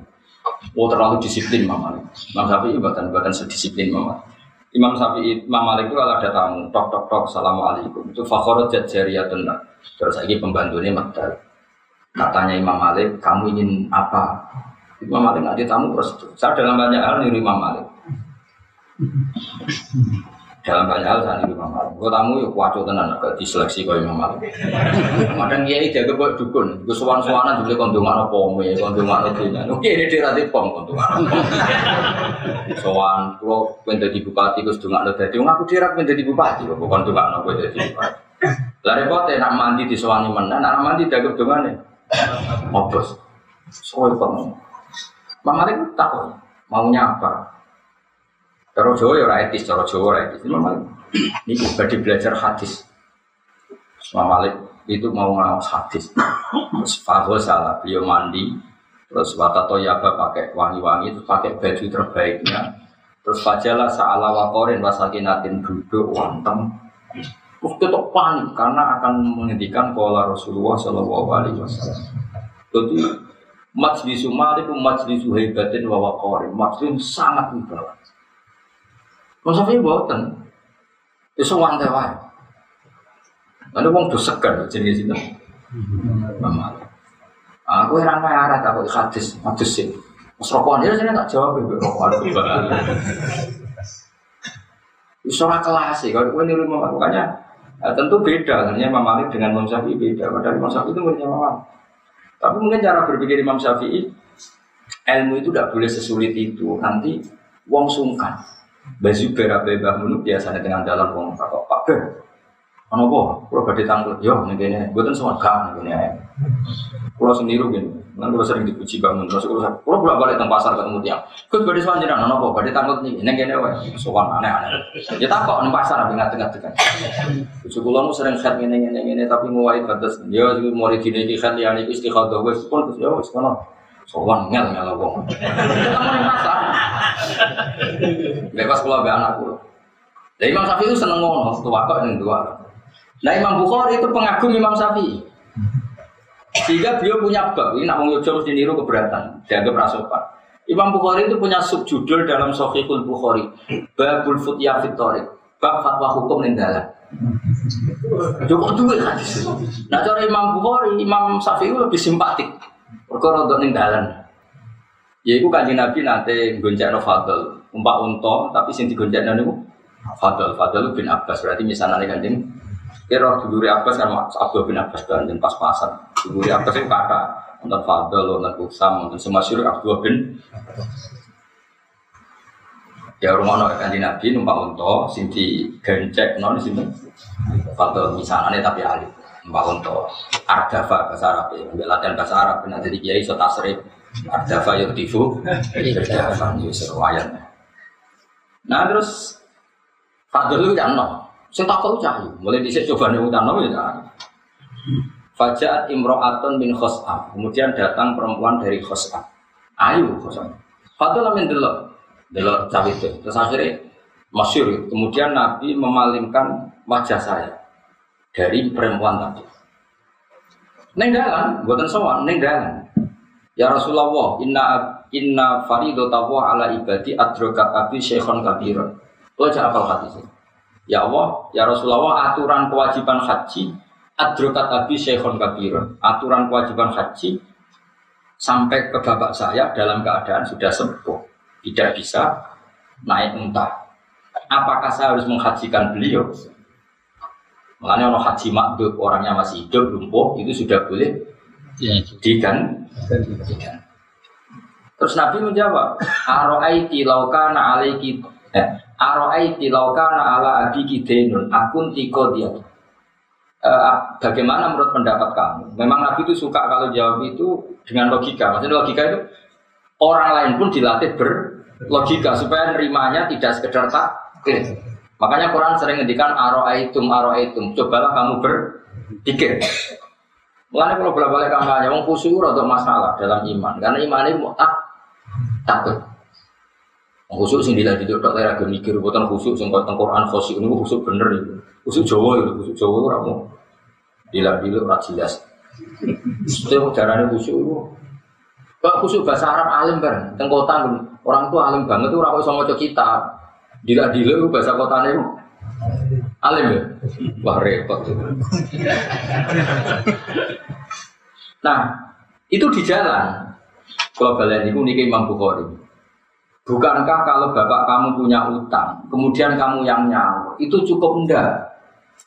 oh terlalu disiplin Imam Malik. Imam Syafi'i bahkan bahkan sedisiplin Imam Malik. Imam Syafi'i, Imam Malik itu kalau ada tamu, tok tok tok, assalamualaikum. Itu fakhorat jajariyatun Terus lagi pembantunya Magdal. Katanya Imam Malik, kamu ingin apa? Imam Malik nggak tamu terus. Saya dalam banyak hal niru Imam Malik. Dalam banyak hal niru Imam Malik. Gue tamu yuk kuaco tenan ke diseleksi kau Imam Malik. Kadang dia jaga buat dukun. Gue suan suanan juga kondungan apa pome, kondungan apa Oke ini dia rati pom kondungan kalau pengen jadi bupati, gue sedungan ada jadi. Aku dirak jadi bupati, gue kondungan apa jadi bupati. Lah repotnya nak mandi di sewani mana, nak mandi dagem dongane. Mobos. Soal kamu. Mama itu tahu maunya apa. Cara Jawa ya etis, cara Jawa ora etis. Ini badi belajar hadis. Mama Malik itu mau ngawas hadis. Terus Fahul salah, beliau mandi. Terus Wata Toyaba pakai wangi-wangi, terus pakai baju terbaiknya. Terus fajalah sa'ala wakorin wasakinatin duduk wantem Terus ketok panik karena akan menghentikan pola Rasulullah Shallallahu Alaihi Wasallam. Jadi majlis Malik majlis hebatin wa waqarin, majlis sangat wibawa. Ini buatan, itu wantai wae. Lalu wong tuh segan jenis itu. Mama. Aku heran wae arah tak hadis, hadis sih. Mas rokokan dia sini tak jawab ibu rokokan. Itu kelas sih, kalau gue niru makanya Nah, tentu beda, hanya Imam Malik dengan Imam Syafi'i beda. Padahal Imam Syafi'i itu punya Imam. Tapi mungkin cara berpikir Imam Syafi'i, ilmu itu tidak boleh sesulit itu. Nanti wong sungkan. Baju berabe bangun biasanya dengan dalam wong kok Pak Ber. Ono apa? Kalau badhe tanglet, yo ngene, mboten semua gak ngene. Kulo sendiri gini. Kan kalau sering dipuji bangun terus kalau saya, kalau bolak balik tentang pasar ketemu tiang, kau badi soal jiran, nopo badi tanggut nih, neng gini wae, soal aneh aneh. Ya tak kok neng pasar tapi nggak tengah tengah. Puji kulo sering khat gini gini gini tapi batas, dia juga mau di sini di khat yang itu istiqomah wes pun terus ya wes Soal ngel ngel wong. Bebas kulo be anak kulo. Jadi Imam Syafi'i itu seneng ngono, tua kok neng dua. Nah Imam Bukhari itu pengagum Imam Syafi'i. Sehingga beliau punya bab, ini nak mengucap mesti niru keberatan, dianggap rasopan. Imam Bukhari itu punya subjudul dalam Sahihul Bukhari, Babul Futya Fitorik, bab fatwa hukum nindala. Cukup duit. Nah cara Imam Bukhari, Imam Syafi'i lebih simpatik. Perkara untuk ninggalan. Ya itu kanji Nabi nanti gonceng Fadl, umpak unta, tapi sing digonceng itu Fadl, Fadl bin Abbas. Berarti misalnya kanjeng Kira dulu Abbas kan Abdul bin Abbas dan pas-pasan. Dulu Abbas itu kakak, nonton Fadl, nonton Kusam, nonton Semasir Abdul bin Ya rumah no kanji Nabi numpak unta, sing di gencek non sini. Fadl misalnya tapi alif numpak unta. Ardafa bahasa Arab ya, ambil latihan bahasa Arab. Nanti di kiai so tasrif. Ardafa yurtifu, Ardafa yusur wayan. Nah terus Fadl itu kan no. Saya takut cahyu. Mulai dhisik coba nih utang ya. Fajat Imro'atun bin Khos'am. Kemudian datang perempuan dari Khos'am. Ayu Khos'am. Fadul amin delok. Delok cawe itu. Terus akhirnya masyur. Kemudian Nabi memalingkan wajah saya dari perempuan tadi. Neng dalan, buatan sowan, neng dalan. Ya Rasulullah, inna inna faridatawa ala ibadi adrokat abi syekhon kabiron. Lo aja apal hadis Ya Allah, ya Rasulullah, aturan kewajiban haji adrokat abi syekhon kabiron. Aturan kewajiban haji sampai ke bapak saya dalam keadaan sudah sembuh, tidak bisa naik unta. Apakah saya harus menghajikan beliau? Makanya orang haji makdub orangnya masih hidup lumpuh itu sudah boleh ya. digan. digan. Terus Nabi menjawab, Aro'aiti laukana alaiki eh, Aro'aiti laukana ala abiki denun akun tiko dia. Uh, bagaimana menurut pendapat kamu? Memang Nabi itu suka kalau jawab itu dengan logika. Maksudnya logika itu orang lain pun dilatih berlogika supaya nerimanya tidak sekedar tak Makanya Quran sering ngendikan aroaitum aroaitum. Cobalah kamu berpikir. Mulanya kalau bolak balik kampanye, wong khusyuk atau masalah dalam iman. Karena iman ini tak takut. Khusyuk sing dilatih itu tak lagi mikir, bukan khusyuk sing kau Quran khusyuk ini khusyuk bener itu. Khusyuk Jawa itu, khusyuk Jawa itu ramu. Dilatih itu rak jelas. Itu caranya khusyuk itu. Pak khusyuk bahasa Arab alim bareng, tengkotan orang tua alim banget itu rakyat sama kita. Dila dila itu bahasa kotanya itu alim ya. Wah repot. Nah itu di jalan. Kalau kalian itu nih Imam Bukhari. Bukankah kalau bapak kamu punya utang, kemudian kamu yang nyawa, itu cukup enggak?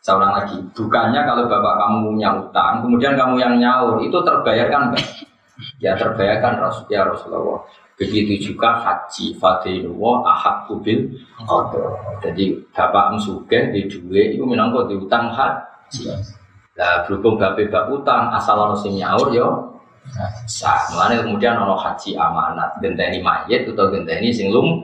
Saya ulang lagi, bukannya kalau bapak kamu punya utang, kemudian kamu yang nyaur, itu terbayarkan? Ya terbayarkan ya Rasulullah. Begitu juga haji fadilullah ahad kubil Jadi bapak musuke di dua itu minangka di utang haji. Lah berhubung bapak bab utang asal ono sing nyaur yo sah. Mulane kemudian ono haji amanat genteni mayit atau genteni sing lum.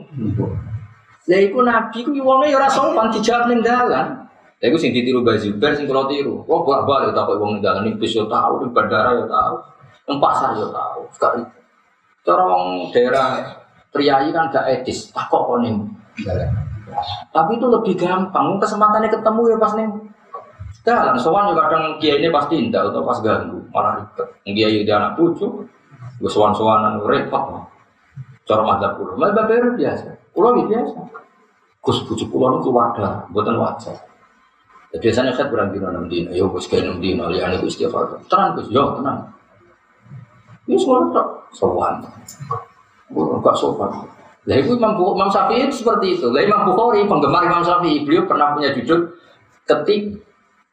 Lah iku nabi ku wonge yo ora sopan dijawab ning dalan. Lah sing ditiru Mbah Zubair sing kula tiru. Wong bolak-balik takok wong ning dalan iki bis yo tau, di bandara yo tau, ning pasar yo tau. Cara daerah priayi kan gak etis, takok kok nih. Tapi itu lebih gampang, kesempatannya ketemu ya pas nih. Dalam sowan juga kadang kiai ini pasti indah atau pas ganggu, malah ribet. Kiai dia anak cucu, gue sowan-sowanan repot. Madzhab pulau, malah bapak biasa, pulau biasa. Gus bujuk pulau itu wadah, buatan wajar. Ya, biasanya saya berang dino enam dino, yo gus kayak enam dino, lihat gus istighfar. Tenang gus, yo tenang. Ini semua sowan. Enggak sopan. Lah itu Imam, Imam Syafi'i seperti itu. Lah Imam Bukhari penggemar Imam Syafi'i, beliau pernah punya judul ketik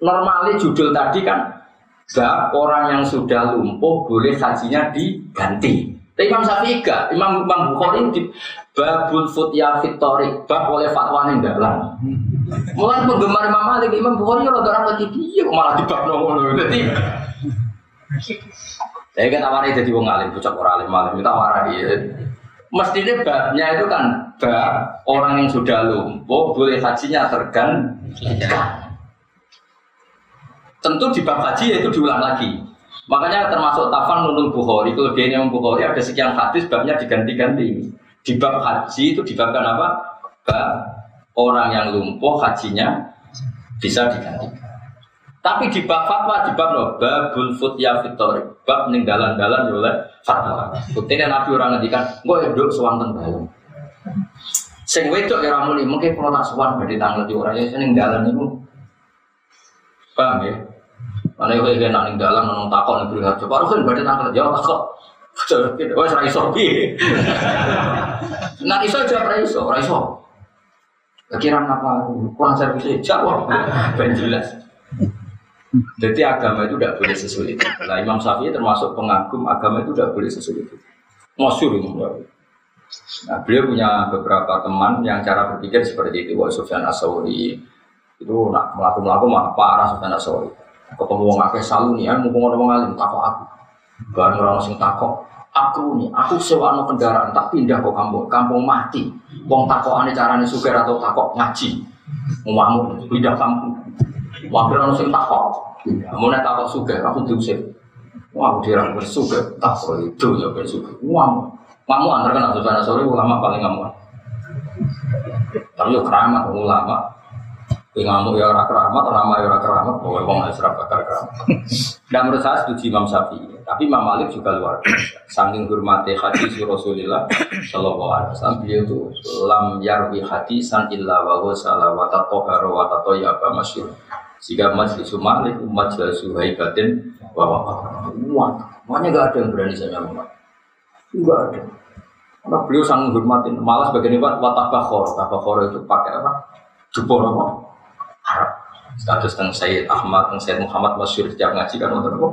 normalnya judul tadi kan bab orang yang sudah lumpuh boleh hajinya diganti. Tapi Imam Syafi'i enggak, Imam Imam Bukhari di babul futya fitorik bab oleh fatwa yang dalam. Mulai penggemar Imam Malik, Imam Bukhari ya rada lagi dia malah di bab nomor Jadi saya kan awalnya jadi wong alim, bocah orang alim alim kita warai. Ya. Mestinya babnya itu kan bab orang yang sudah lumpuh boleh hajinya tergan. Tentu di bab haji itu diulang lagi. Makanya termasuk tafan nunul Bukhari, kelebihannya yang Bukhari ada sekian hadis babnya diganti-ganti. Di bab haji itu dibabkan apa? Bab orang yang lumpuh hajinya bisa diganti. Tapi di bab fatwa di bab no babul futya fitori bab ning dalan-dalan oleh fatwa. Buktinya Nabi orang ngendikan, gue nduk sewanten dalam. Sing wedok ya ramuni, mungkin kalau tak suwan badhe tanggal di orang ya ning dalan itu. Paham ya? Mana yo kaya nak ning dalan nang takok ning beri harjo. Baru kan badhe tanggal jawab takok. Wes ra iso piye. Nak iso jawab ra iso, ra iso. Kira apa kurang servis jawab ben jelas. Jadi agama itu tidak boleh sesulit. Nah, Imam Syafi'i termasuk pengagum agama itu tidak boleh sesulit. Masyur itu. Nah, beliau punya beberapa teman yang cara berpikir seperti itu. Wah, Sufyan Asawri itu nak melakukan melakukan mah parah Sufyan Asawri. Ketemu orang akeh salu nih, ya, mumpung orang ngalim takok aku. Baru orang sing takok, aku nih, aku sewa no kendaraan tak pindah ke kampung, kampung mati. Wong takok ane carane suger atau takok ngaji. Mau pindah kampung. Wakil orang sing takok, mau nek takok suge, aku diusir. Wah, dia orang bersuge, takok itu ya bersuge. Wah, kamu antar kenal saudara sore ulama paling ngamuan. Tapi yo keramat ulama. Kowe ngamuk ya ora keramat, ramah ya ora keramat, kowe wong bakal keramat. Dan menurut saya setuju Imam Syafi'i. Tapi Imam Malik juga luar biasa. Saking hormati hadis Rasulullah Shallallahu Alaihi Wasallam beliau itu lam yarwi hadisan illa wa huwa salawata tohara wa tatoyaba masyur. Jika majlis Malik majlis Suhaibatin wa wa wa. Makanya gak ada yang berani saya ngomong. Enggak ada. Karena beliau sangat menghormati. Malah sebagian ini watabakhor. Tabakhor itu pakai apa? Jubor apa? Arab. Status tentang Sayyid Ahmad, tentang Sayyid Muhammad Masyur setiap ngaji kan untuk apa?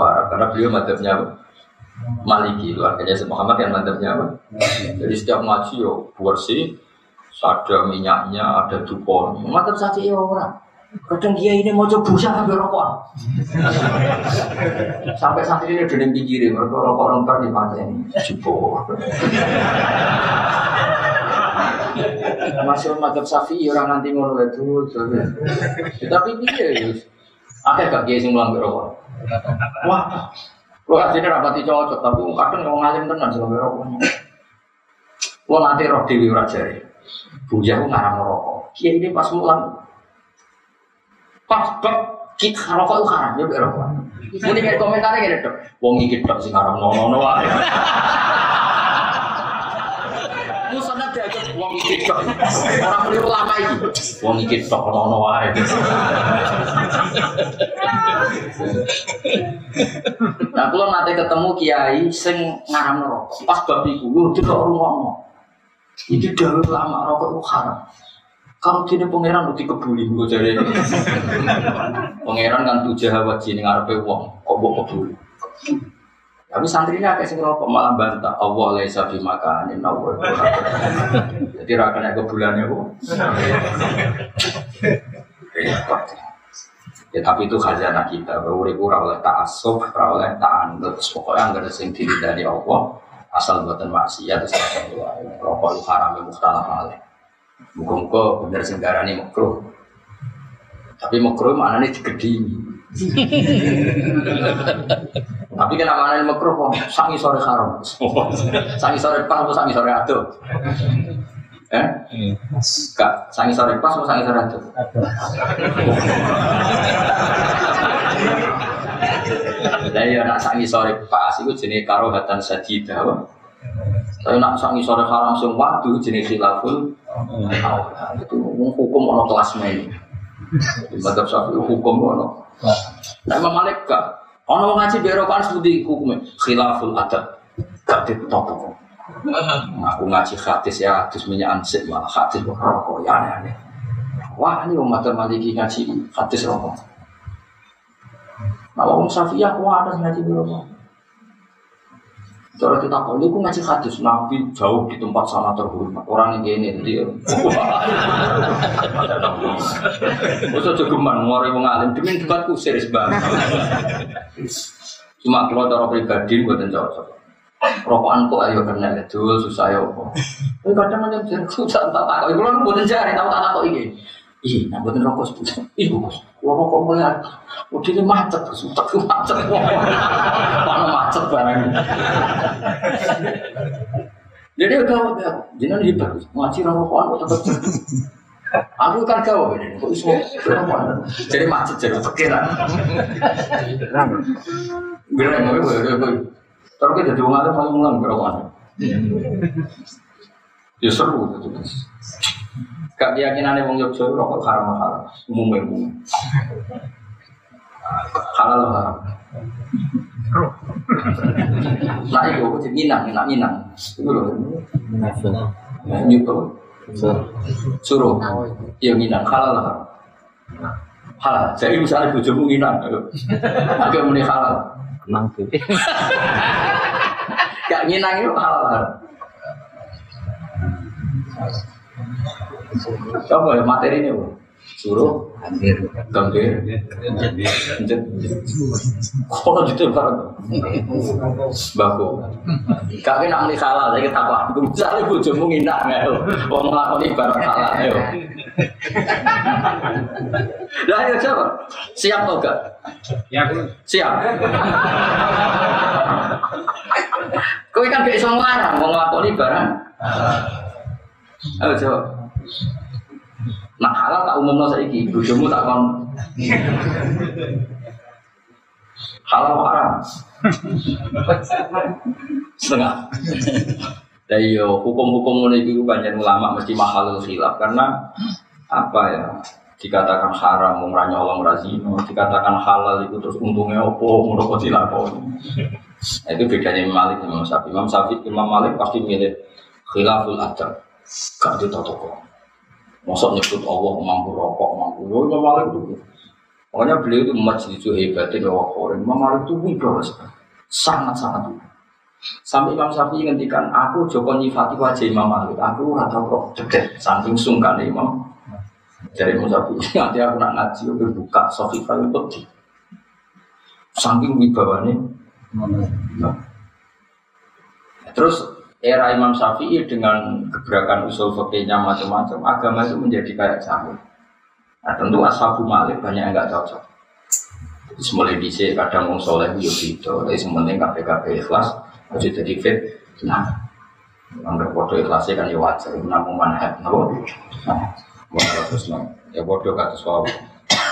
Arab. Karena beliau madhabnya apa? Maliki itu artinya Sayyid Muhammad yang madhabnya apa? Jadi setiap ngaji yo bersih, ada minyaknya, ada dupon. Madhab saja ya orang. Kadang dia ini mau coba busa sampai rokok. sampai santri ini udah pikirin, mereka rokok nonton di mata ini. Jubor. Masih madhab safi orang nanti ngono itu. Tapi dia ya. Akeh gak kiai sing mulang rokok. Wah. Lo aslinya rapati cocok, tapi kadang yang ngalim tenan sih rokok. Lo nanti roh dewi rajari. Bujah aku ngarang rokok. Kiai ini pas mulang. Pas bab kita rokok itu haram ya rokok. Ini kayak komentarnya kayak dok. Wong iki tok sing haram nono nono wae. Musonnya diajak wong iki tok. Orang keliru lama iki. Wong iki tok nono wae. Nah, kalau nanti ketemu kiai sing ngaram rokok, pas bab iku, lu tidak rumah Itu dahulu lama rokok itu haram. Kalau gini pangeran udah kebuli gue jadi pangeran kan tujuh hawa jini ngarepe wong kok bawa kebuli. Tapi santrinya kayak sing rokok malah bantah Allah laisa fi makanin Allah. Jadi rakannya kebulannya kok. Ya tapi itu khazanah kita. Urip ora oleh ta'assub, ora oleh ta'anut. Pokoknya anggere sing diri dari Allah asal buatan maksiat terus rokok haram mukhtalaf alaih. Muka-muka bener sing darani makruh. Tapi makruh mana nih digedingi. Tapi kenapa mana nih makruh kok sangi sore haram. sangi sore pas atau sangi sore atuh? Eh? Kak, sangi sore pas atau sangi sore atuh? Lah ya nak sangi sore pas iku jenenge karohatan sajidah. Tapi nak sangi sore haram sing waktu jenis khilaful itu hukum ono kelas main. Di madzhab Syafi'i hukum ono. Nah Imam Malik gak ono ngaji berokan seperti hukumnya khilaful adat gak ditopo. Aku ngaji hadis ya hadis minyak ansik malah hadis rokok ya aneh-aneh. Wah ini umat Maliki ngaji hadis rokok. Nah, orang Syafi'i aku ada ngaji rokok. Cara kita tahu, ini ngaji hadis Nabi jauh di tempat sana terhormat. Orang yang gini, jadi Masa jogeman, ngori wong alim, demi debatku serius banget. Cuma kalau cara pribadi, buatan cocok. Rokokan kok ayo kena itu susah ya apa. Tapi kadang ada yang susah tak tahu. Ibu kan buatan jari tahu tak tahu ini. Iya, nah buatan rokok sebutnya. Iya bos, kalau rokok mulai, udah ini macet, terus utak macet. Mana macet barang. Jadi ya, jangan hebat, ngaji rokokan kok tetap. Aku kan kau ini, kok iso. Jadi macet jadi pikiran. Bilang mau gue, Terus kita jadi orang paling mulang berokan. Ya seru gitu. Gak keyakinan wong Yogyakarta rokok haram halal, umumnya umum. Halal haram. Nah itu aku minang, minang, minang. Itu loh. Nah tuh. Suruh. Ya minang halal haram. Halal. Jadi misalnya bujumu minang, agak muni halal. Tuh. Gak nginang itu halal. Coba ya materi ini, Bu. Suruh Hampir. gambir, Anjir. Kono gitu barang. Baku. Kami nak muni halal, saya kita apa? Misalnya bujumu nginang ya, wong ngelakoni barang halal, ayo. Lah ayo coba, siap atau enggak? Ya, Siap. Kowe kan gak iso nglarang wong nglakoni barang. Ayo coba. Nah halal tak umumno saiki, bojomu tak kon. Halal haram. Setengah. Dan yo hukum-hukum ngono itu banyak ulama mesti mahal khilaf karena apa ya? Dikatakan haram mengurangi Allah merazino dikatakan halal itu terus untungnya opo ngono kok dilakoni. Nah, itu bedanya Imam Malik Imam Syafi'i. Imam Syafi'i Imam Malik pasti milih khilaful adab. Gak di Masa nyebut Allah mampu rokok, mampu. Yo Imam Malik itu Pokoknya beliau itu majlis itu hebatnya orang. Imam Malik itu wibawa Sangat-sangat wibawa Sampai Imam Syafi'i ngendikan, aku Joko nyifati wajah Imam Malik, aku rata kok cedek, saking sungkan Imam. Jadi Imam Syafi'i, nanti aku nak ngaji, aku buka Sofifah itu di. Saking wibawanya. Nah. Terus era Imam Syafi'i dengan gebrakan usul fakihnya macam-macam, agama itu menjadi kayak campur. Nah tentu ashabu Malik banyak yang nggak cocok. Mulai dicek kadang mau soleh itu gitu, tapi sementing KPKP ikhlas, harus jadi fit. Nah, anggap bodoh ikhlasnya kan ya wajar. Namun manhat, namun Wah, terus ya bodoh kata suami.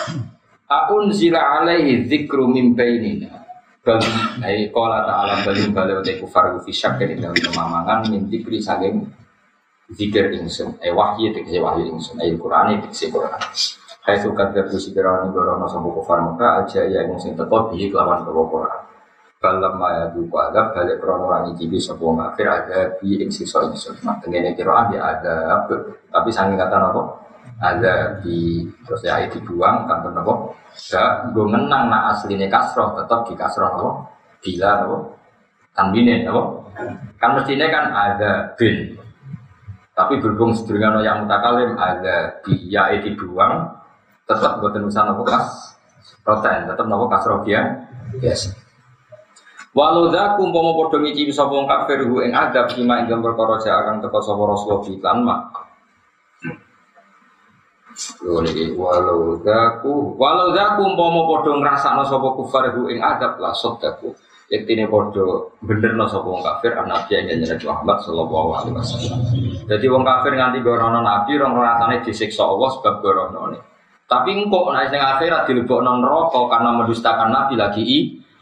Akun zila alaihi zikru min Bal ai qala ta'ala balim bala wa kufar fi syakkin ing dalem kemamangan min zikri saking zikir ingsun. Eh wahyu tegese wahyu ingsun. Ai Qur'an tegese Qur'an. Hai suka dari sikirani gorono sampo kufar muka aja ya yang sing teko bihi kelawan Qur'an. Balam maya duka adab balik orang iki sapa ngafir ada bi ing sisa ingsun. Nah, tengene kira ya ada tapi saking kata apa? Ada di terus ya dibuang kan apa? Gak gue menang nak aslinya kasroh tetap di kasroh apa? Bila apa? Tanbine apa? Kan mestinya kan ada bin. Tapi berhubung sedurungan yang mutakalim ada bi ya itu dibuang tetap buat tulisan apa kas protein tetap apa kasroh dia biasa. Walau zakum pomo podo ngicipi sapa wong kafir hu ing adab lima ing perkara akan teko sapa Rasulullah iklan mak. Walau zaku walau zakum pomo podo ngrasakno sapa kufar hu ing adab la sodaku. Yektine podo benerno sapa wong kafir nabi yang Nabi Muhammad sallallahu alaihi wasallam. Jadi wong kafir nganti gorono nabi rong rasane disiksa Allah sebab gorono Tapi engkau naik yang akhirat dilebokno neraka karena mendustakan nabi lagi i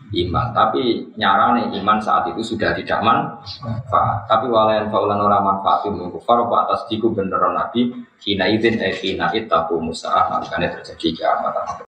iman. Tapi nyarane iman saat itu sudah tidak manfaat. Tapi walayan faulan orang manfaatin mengkufar atas diku beneran nabi kina izin eh kina itaku musa'ah makanya terjadi kiamat.